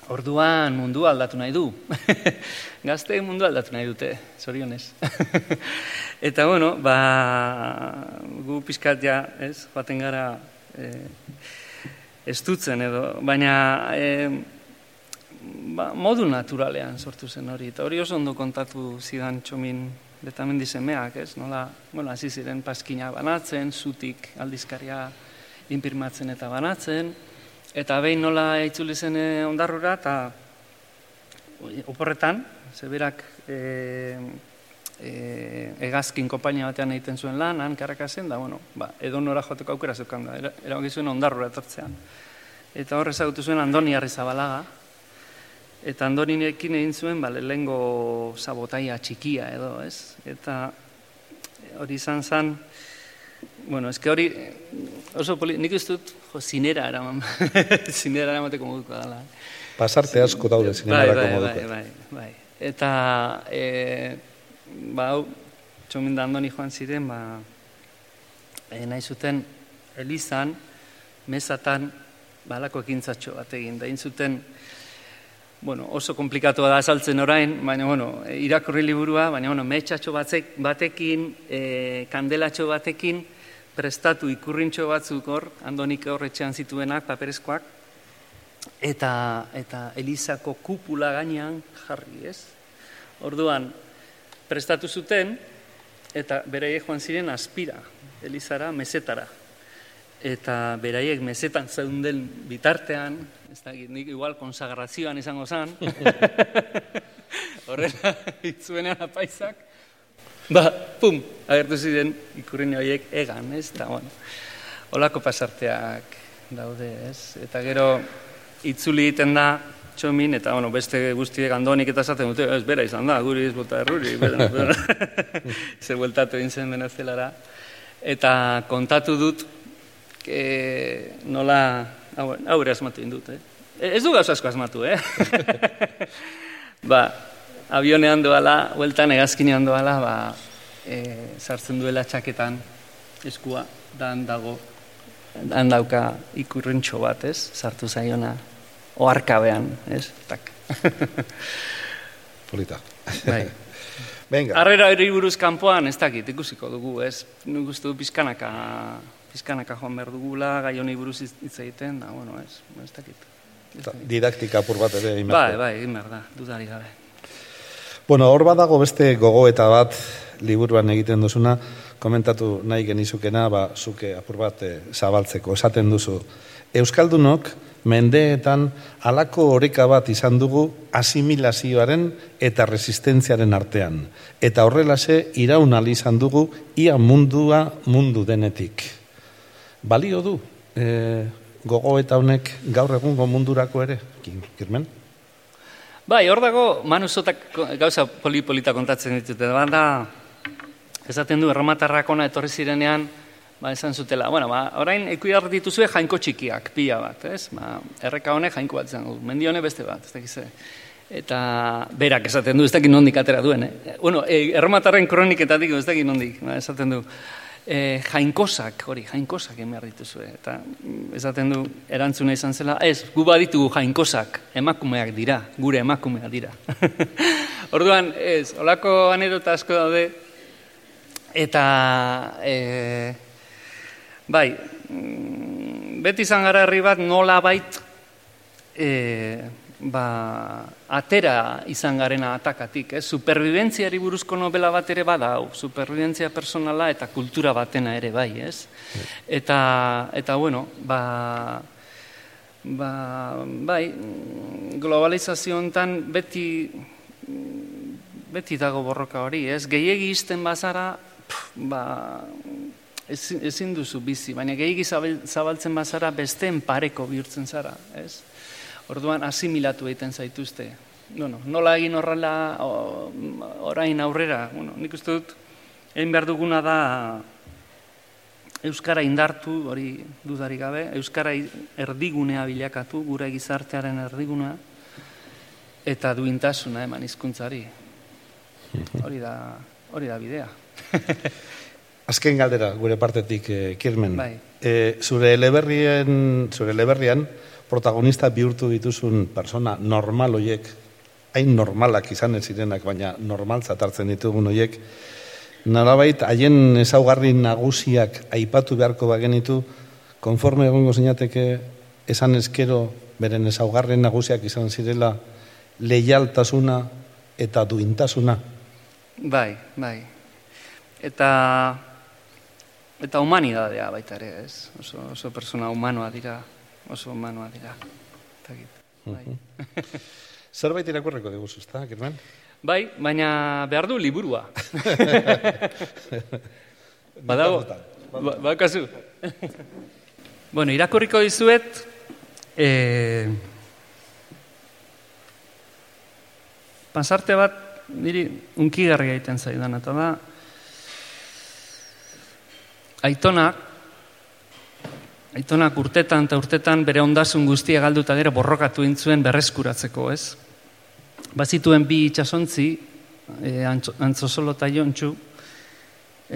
Orduan mundu aldatu nahi du. Gazte mundu aldatu nahi dute, zorionez. eta bueno, ba, gu pizkat ja, ez, baten gara eh, estutzen edo, baina eh, ba, modu naturalean sortu zen hori. Eta hori oso ondo kontatu zidan txomin betamendi semeak, ez? Nola, bueno, hasi ziren paskina banatzen, zutik aldizkaria inpirmatzen eta banatzen, eta behin nola itzuli zen eh, ondarrura, eta oporretan, zeberak e, e, egazkin kompainia batean egiten zuen lan, han karakazen, da, bueno, ba, edo nora joteko aukera zeukan da, erabaki zuen ondarrura etortzean. eta hor ezagutu zuen Andoni Arrizabalaga, eta Andoninekin egin zuen, ba, lehengo sabotaia txikia edo, ez? Eta hori izan zen, bueno, eske hori oso poli, nik ez dut, jo, zinera eraman, zinera eramateko moduko dela. Pasarte asko daude Bai, zinemarako bai, bai, moduko. bai, bai. Eta, e, ba, hau, txomin da andoni joan ziren, ba, e, nahi zuten, elizan, mesatan, balako ekintzatxo bat egin, da zuten, bueno, oso komplikatua da azaltzen orain, baina, bueno, irakurri liburua, baina, bueno, metxatxo batzek, batekin, e, kandelatxo batekin, prestatu ikurrintxo batzuk hor, andonik hor etxean zituenak, paperezkoak, eta, eta Elizako kupula gainean jarri, ez? Orduan, prestatu zuten, eta beraiek joan ziren aspira, Elizara, mesetara. Eta beraiek mesetan zeunden bitartean, ez da, nik igual konsagrazioan izango zan, horrela itzuenean apaisak, ba, pum, agertu ziren ikurrin horiek egan, ez? Eta, bueno, holako pasarteak daude, ez? Eta gero, itzuli egiten da txomin, eta bueno, beste guztiek andonik eta esaten dute, ez bera izan da, guri ez bota erruri, bera, bera. ze bueltatu egin zen venezuelara. Eta kontatu dut, e, nola, hau, ere asmatu egin dut, eh? Ez du gauza asko asmatu, eh? ba, avionean doala, hueltan egazkinean doala, ba, e, sartzen duela txaketan eskua, dan dago, dan dauka ikurrentxo bat, ez? Sartu zaiona, oarkabean, ez? Tak. Polita. bai. Venga, Arrera hori buruz kanpoan, ez dakit, ikusiko dugu, ez? Nik uste du pizkanaka, pizkanaka joan behar dugula, gai honi buruz hitz egiten, da, bueno, ez, ez dakit. Ez dakit. didaktika apur bat ere egin Bai, bai, egin behar da, dudari gabe. Bueno, hor badago beste gogoeta bat liburuan egiten duzuna, komentatu nahi genizukena, ba, zuke apur bat eh, zabaltzeko, esaten duzu. Euskaldunok mendeetan halako oreka bat izan dugu asimilazioaren eta resistentziaren artean. Eta horrelase iraun ahal izan dugu ia mundua mundu denetik. Balio du e, gogoeta honek gaur egungo mundurako ere, Ki- Kirmen? Bai, hor dago, Manu Zotak gauza poli-polita kontatzen ditute. Banda, esaten du, erromatarrak ona etorri zirenean, ba, esan zutela, bueno, ba, orain ikuiar dituzue jainko txikiak, pila bat, ez? Ba, erreka honek jainko bat du, mendi honek beste bat, ez dakiz ze. Eta berak esaten du, ez dakit nondik atera duen, eh? Bueno, e, erromatarren kroniketatik, ez dakit nondik, ba, esaten du, e, jainkosak, hori, jainkosak egin behar dituzue. Eta esaten du, erantzuna izan zela, ez, gu baditugu jainkosak, emakumeak dira, gure emakumeak dira. Orduan, ez, olako anedota asko daude, eta, e, bai, mm, beti izan gara herri bat nola bait, e, ba, atera izan garena atakatik, ez? Superviventziari buruzko novela bat ere bada hau, superviventzia personala eta kultura batena ere bai, ez? Eta, eta bueno, ba, ba, bai, globalizazio hontan beti, beti dago borroka hori, ez? Gehiegi izten bazara, pff, ba, ezin, ezin duzu bizi, baina gehiegi zabaltzen bazara besteen pareko bihurtzen zara, ez? Orduan asimilatu egiten zaituzte. Bueno, nola egin horrela orain aurrera? Bueno, nik uste dut, egin behar duguna da Euskara indartu, hori dudari gabe, Euskara erdigunea bilakatu, gure gizartearen erdigunea, eta duintasuna eman hizkuntzari. Hori da, hori da bidea. Azken galdera gure partetik eh, Kirmen. Bai. Eh, zure eleberrien, zure eleberrian protagonista bihurtu dituzun persona normal hoiek, hain normalak izan ez zirenak, baina normaltzat hartzen ditugun hoiek, nolabait haien ezaugarri nagusiak aipatu beharko bagenitu, konforme egongo zinateke esan eskero beren ezaugarri nagusiak izan zirela leialtasuna eta duintasuna. Bai, bai. Eta eta humanidadea baita ere, ez? Oso, oso persona humanoa dira, oso humanoa dira. Bai. Zerbait irakurreko diguzu, ezta, Kirmen? bai, baina behar du liburua. Badago, ba, bakazu. bueno, irakurriko dizuet, E, pasarte bat, niri unkigarri egiten zaidan, eta da, aitonak, aitonak urtetan eta urtetan bere ondasun guztia galduta gero borrokatu intzuen berreskuratzeko, ez? Bazituen bi itxasontzi, e, antzosolo eta jontxu,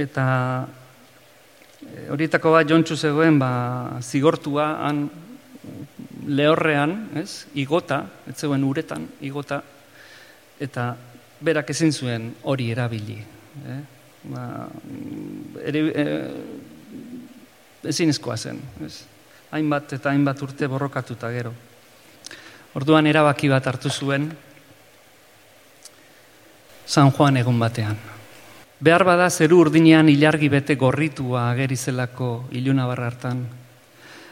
eta e, horietako bat jontxu zegoen ba, zigortua han lehorrean, ez? igota, ez zegoen uretan, igota, eta berak ezin zuen hori erabili. Eh? Ba, ere, e, ezin ezkoa zen. Ez? Hainbat eta hainbat urte borrokatuta gero. Orduan erabaki bat hartu zuen, San Juan egun batean. Behar bada zeru urdinean ilargi bete gorritua agerizelako iluna barra hartan.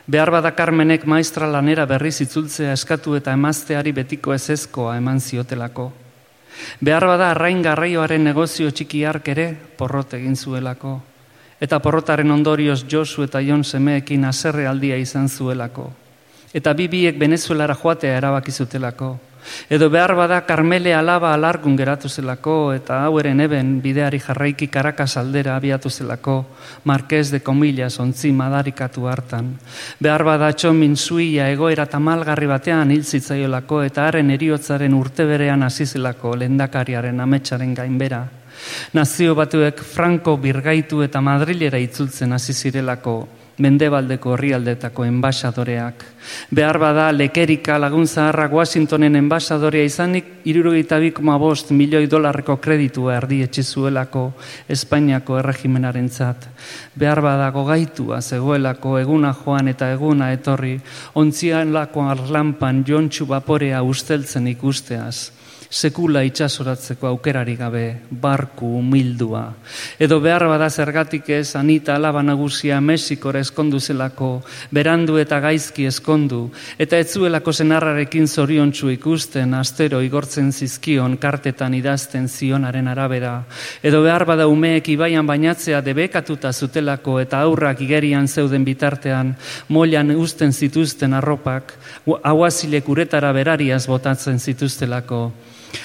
Behar bada Carmenek maestra lanera berriz itzultzea eskatu eta emazteari betiko ezezkoa eman ziotelako. Behar bada arrain garraioaren negozio txiki ere porrot egin zuelako. Eta porrotaren ondorioz Josu eta Jon semeekin aserre aldia izan zuelako. Eta bibiek Venezuelara joatea erabaki zutelako. Edo behar bada karmele alaba alargun geratu zelako eta hau eren eben bideari jarraiki karakas aldera abiatu zelako Marquez de Comillas ontzi madarikatu hartan. Behar bada txomin zuia egoera tamalgarri batean hil zitzaiolako eta haren eriotzaren urte berean azizelako lendakariaren ametsaren gainbera. Nazio batuek Franco birgaitu eta Madrilera itzultzen hasi zirelako mendebaldeko horrialdetako enbaixadoreak. Behar bada lekerika lagun zaharrak Washingtonen enbaixadorea izanik irurogeita bikoma bost milioi dolarreko kreditua erdi etxizuelako Espainiako erregimenaren zat. Behar bada gogaitua zegoelako eguna joan eta eguna etorri, ontzian lako arlampan jontxu baporea usteltzen ikusteaz sekula itxasoratzeko aukerari gabe, barku, humildua. Edo behar bada zergatik ez, anita alaba nagusia Mexikora eskondu zelako, berandu eta gaizki eskondu, eta etzuelako zenarrarekin zoriontsu ikusten, astero igortzen zizkion, kartetan idazten zionaren arabera. Edo behar bada umeek ibaian bainatzea debekatuta zutelako eta aurrak igerian zeuden bitartean, moilan usten zituzten arropak, hauazilek uretara berariaz botatzen zituztelako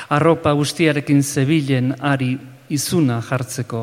arropa guztiarekin zebilen ari izuna jartzeko.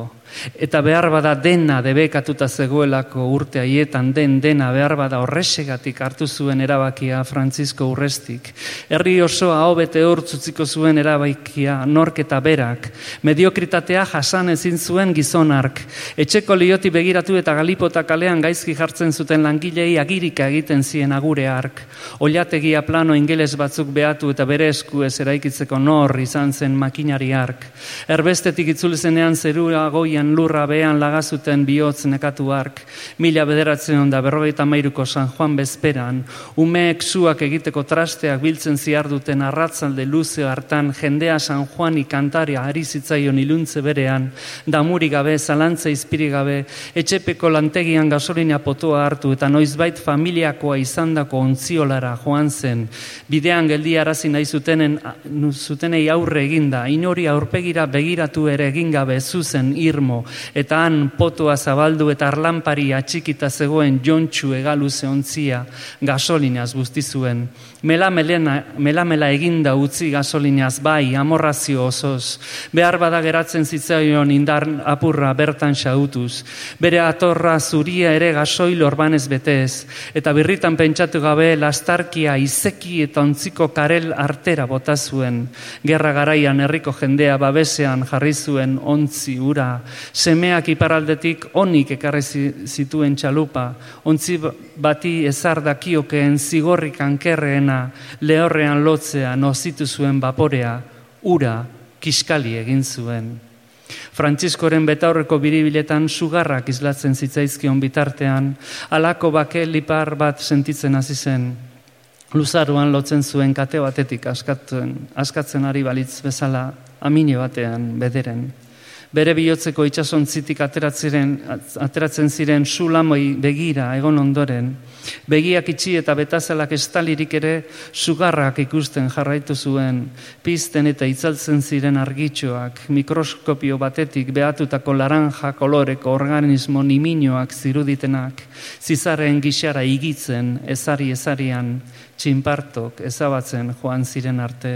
Eta behar bada dena debekatuta zegoelako urte haietan den dena behar bada horresegatik hartu zuen erabakia Francisco Urrestik. Herri osoa hobete hortzutziko zuen erabakia nork eta berak. Mediokritatea jasan ezin zuen gizonark. Etxeko lioti begiratu eta galipota kalean gaizki jartzen zuten langilei agirika egiten zien agure ark. Oliategia plano ingeles batzuk behatu eta bere esku ez eraikitzeko nor izan zen makinari ark. Erbestetik itzulezenean zerura goian lurra behan lagazuten bihotz nekatu ark, mila bederatzen onda berrogeita mairuko San Juan bezperan, umeek zuak egiteko trasteak biltzen ziar duten arratzalde luze hartan jendea San Juan ikantaria ari zitzaion iluntze berean, damuri gabe, zalantza izpiri gabe, etxepeko lantegian gasolina potoa hartu eta noizbait familiakoa izandako ontziolara joan zen, bidean geldi arazi nahi zutenen, zutenei aurre eginda, inori aurpegira begiratu ere egin gabe zuzen irmo eta han potoa zabaldu eta arlanpari atxikita zegoen jontxu egalu zehontzia gasolinaz guzti zuen. Mela, melena, mela mela eginda utzi gasolinaz bai, amorrazio osoz. Behar bada geratzen zitzaion indar apurra bertan xautuz. Bere atorra zuria ere gasoil orbanez betez. Eta birritan pentsatu gabe lastarkia izeki eta ontziko karel artera bota zuen. Gerra garaian herriko jendea babesean jarri zuen ontzi ura semeak iparaldetik onik ekarri zituen txalupa, ontzi bati ezar dakiokeen zigorrik ankerreena lehorrean lotzea nozitu zuen baporea, ura kiskali egin zuen. Frantziskoren betaurreko biribiletan sugarrak izlatzen zitzaizkion bitartean, alako bake lipar bat sentitzen hasi zen. Luzaruan lotzen zuen kate batetik askatzen, askatzen ari balitz bezala amine batean bederen bere bihotzeko itxasontzitik ateratzen, ateratzen ziren sulamoi begira egon ondoren, begiak itxi eta betazelak estalirik ere sugarrak ikusten jarraitu zuen, pizten eta itzaltzen ziren argitxoak, mikroskopio batetik behatutako laranja koloreko organismo niminoak ziruditenak, zizaren gixara igitzen, ezari ezarian, txinpartok ezabatzen joan ziren arte.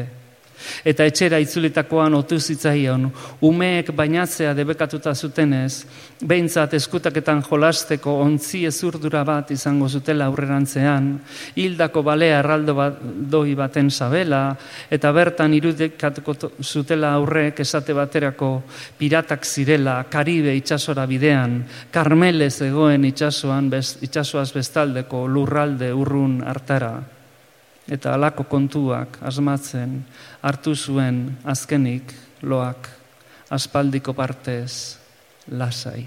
Eta etxera itzulitakoan otu zitzaion, umeek bainatzea debekatuta zutenez, behintzat eskutaketan jolasteko ontzi ezurdura bat izango zutela aurrerantzean, hildako balea erraldo bat, doi baten sabela, eta bertan irudikatuko zutela aurrek esate baterako piratak zirela, Karibe itxasora bidean, Karmelez egoen itxasoan, itxasoaz bestaldeko lurralde urrun hartara eta alako kontuak asmatzen hartu zuen azkenik loak aspaldiko partez lasai.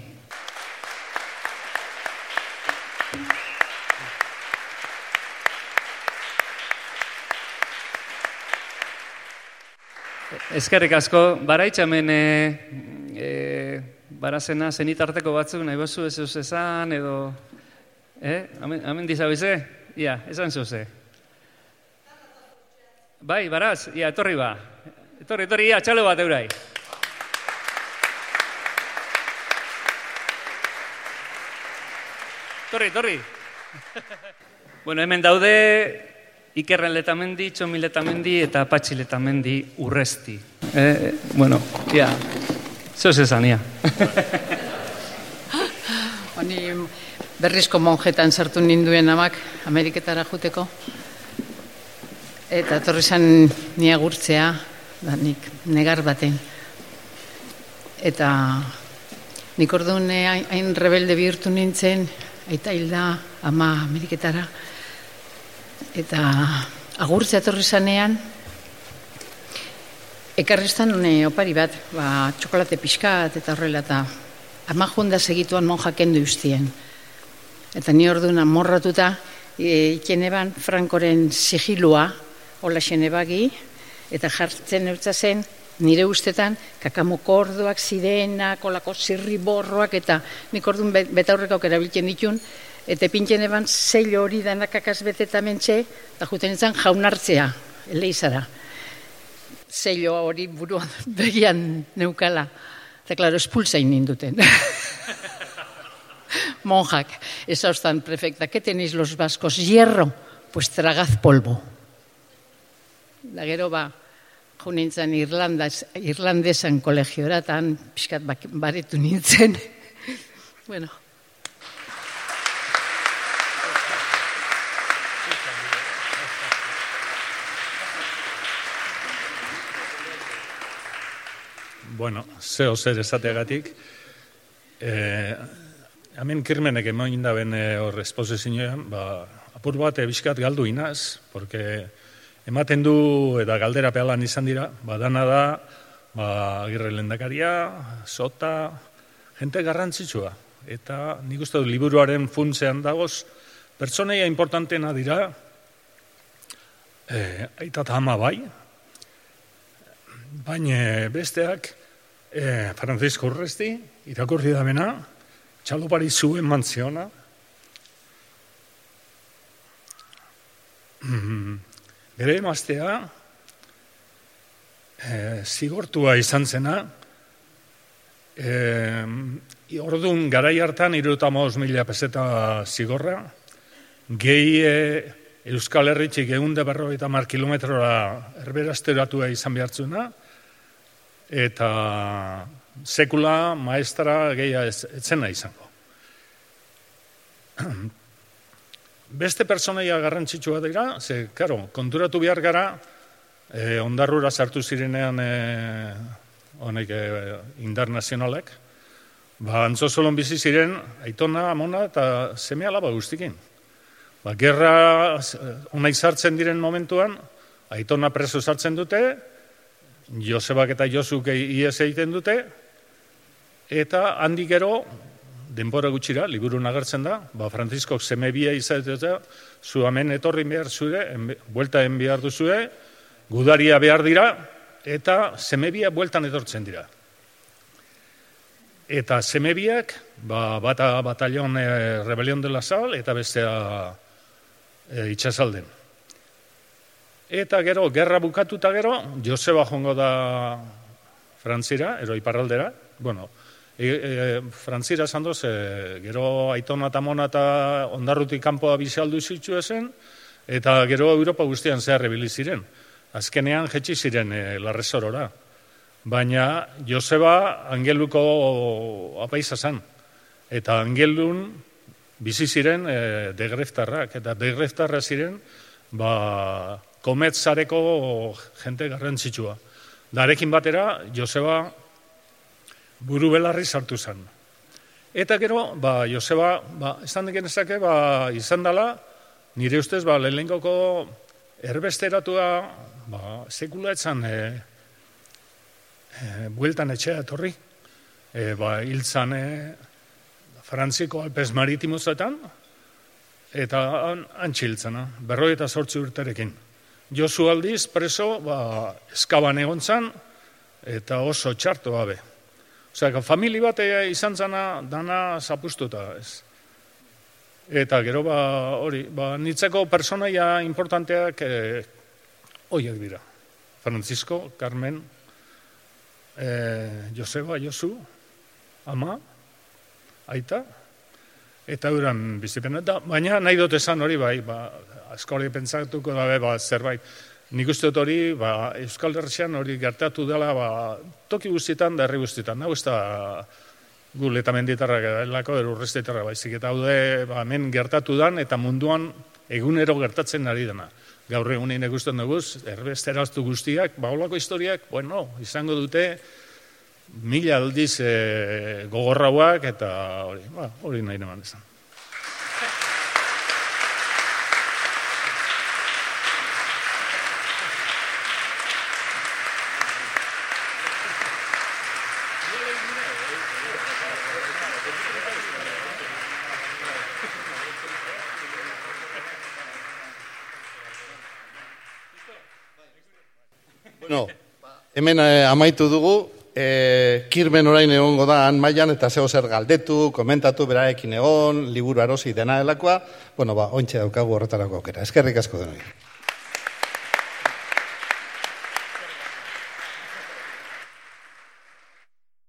Ezkerrik asko, baraitxamen e, e, barazena zenitarteko batzuk nahi bozu ez esan edo... Eh? Amen dizabize? Ia, esan zuze. Bai, baraz, ia, etorri ba. Etorri, etorri, ia, txalo bat eurai. Etorri, etorri. bueno, hemen daude Ikerren letamendi, Txomi letamendi eta Patxi letamendi urresti. Eh, bueno, ia, zoz esan, ia. Honi berrizko monjetan sartu ninduen amak Ameriketara juteko. Eta torri zan ni agurtzea, da, nik negar baten. Eta nik orduan hain rebelde bihurtu nintzen, aita hilda, ama Ameriketara. Eta agurtzea torri zanean, ekarriztan opari bat, ba, txokolate pixkat eta horrela, eta ama junda segituan monjaken du ustien. Eta ni orduan morratuta, e, ikeneban Frankoren sigilua, hola bagi, eta jartzen eutza zen, nire ustetan, kakamoko orduak zirena, kolako zirri borroak, eta nik orduan betaurrekak erabiltzen ditun, eta pintzen eban zeil hori denak kakazbeteta mentxe, eta juten izan jaunartzea, eleizara. Zeilo hori buruan begian neukala. Eta, klaro, espulzain ninduten. Monjak, esa ostan prefecta, ¿qué tenéis los vascos? Hierro, pues tragaz polvo. Da gero ba, junintzen Irlandas, Irlandesan kolegioratan, pixkat baretu nintzen. bueno. Bueno, zeo zer esateagatik. Eh, hemen kirmenek emoin da ben eh, hor esposizioan, ba, apur bat ebiskat galdu inaz, porque ematen du eta galdera pealan izan dira, badana da, ba, agirre lendakaria, sota, jente garrantzitsua. Eta nik uste du liburuaren funtzean dagoz, pertsoneia importantena dira, e, aita ama bai, baina besteak, e, Francisco Urresti, irakurri da bena, txalopari zuen mantziona, mm Bere emaztea, e, zigortua izan zena, e, orduan garai hartan iruta mila peseta zigorra, gehi e, Euskal Herritxik egun de berroita mar kilometrora erberazteratua izan behartzuna, eta sekula maestra gehia etzena izango. Beste personaia garrantzitsua dira, ze, karo, konturatu behar gara, e, ondarrura sartu zirenean e, honek e, indar nazionalek, ba, antzozolon bizi ziren, aitona, amona eta semea laba guztikin. Ba, gerra onai sartzen diren momentuan, aitona preso sartzen dute, Josebak eta Josuk ies egiten dute, eta handik gero, denbora gutxira, liburu nagertzen da, ba, Francisco semebia izatea, zu amen etorri behar zure, en, buelta behar duzue, gudaria behar dira, eta semebia bueltan etortzen dira. eta semebiak, ba, bata batalion e, rebelion dela Sal, eta bestea e, itxasalden. Eta gero, gerra bukatuta gero, Joseba jongo da Frantzira, ero iparraldera, bueno, e, e, Frantzira zandoz, e, gero aitona eta mona eta ondarrutik kanpoa bizaldu zitzu esen, eta gero Europa guztian zehar ziren. Azkenean jetxi ziren e, larrezorora. Baina Joseba angeluko apaiza zan. Eta angelun bizi ziren e, degreftarrak. Eta degreftarra ziren ba, kometzareko jente garrantzitsua. Darekin batera Joseba buru belarri sartu zen. Eta gero, ba, Joseba, ba, esan diken ezake, ba, izan dela, nire ustez, ba, lehenengoko erbesteratua, ba, sekula etzan, e, e, bueltan etxea etorri, e, ba, hiltzan e, Frantziko Alpes Maritimozetan, eta an, antxiltzena, berroi eta sortzi urterekin. Josu aldiz, preso, ba, eskaban egon zan, eta oso txarto gabe. Osea, famili bat izan zana dana zapustuta, ez. Eta gero, ba, hori, ba, nitzeko personaia importanteak e, oiek dira. Francisco, Carmen, e, Joseba, Josu, ama, aita, eta euran bizipena. Da, baina nahi dut esan hori bai, ba, askori pentsatuko dabe, ba, zerbait. Nik uste dut hori, ba, Euskal Herrian hori gertatu dela, ba, toki guztietan da guztietan. Hau ez da gu letamenditarra lako, erurrestetarra baizik. Eta hau ba, hemen gertatu dan, eta munduan egunero gertatzen ari dena gaur egunin ikusten dugu, eraztu guztiak, ba, holako historiak, bueno, izango dute, mila aldiz e, gogorrauak, eta hori, ba, hori nahi neman esan. Hemen eh, amaitu dugu, eh, kirmen orain egongo da han mailan eta zeo zer galdetu, komentatu beraekin egon, liburu arosi dena delakoa, bueno, ba, ointxe daukagu horretarako okera. Eskerrik asko denoi.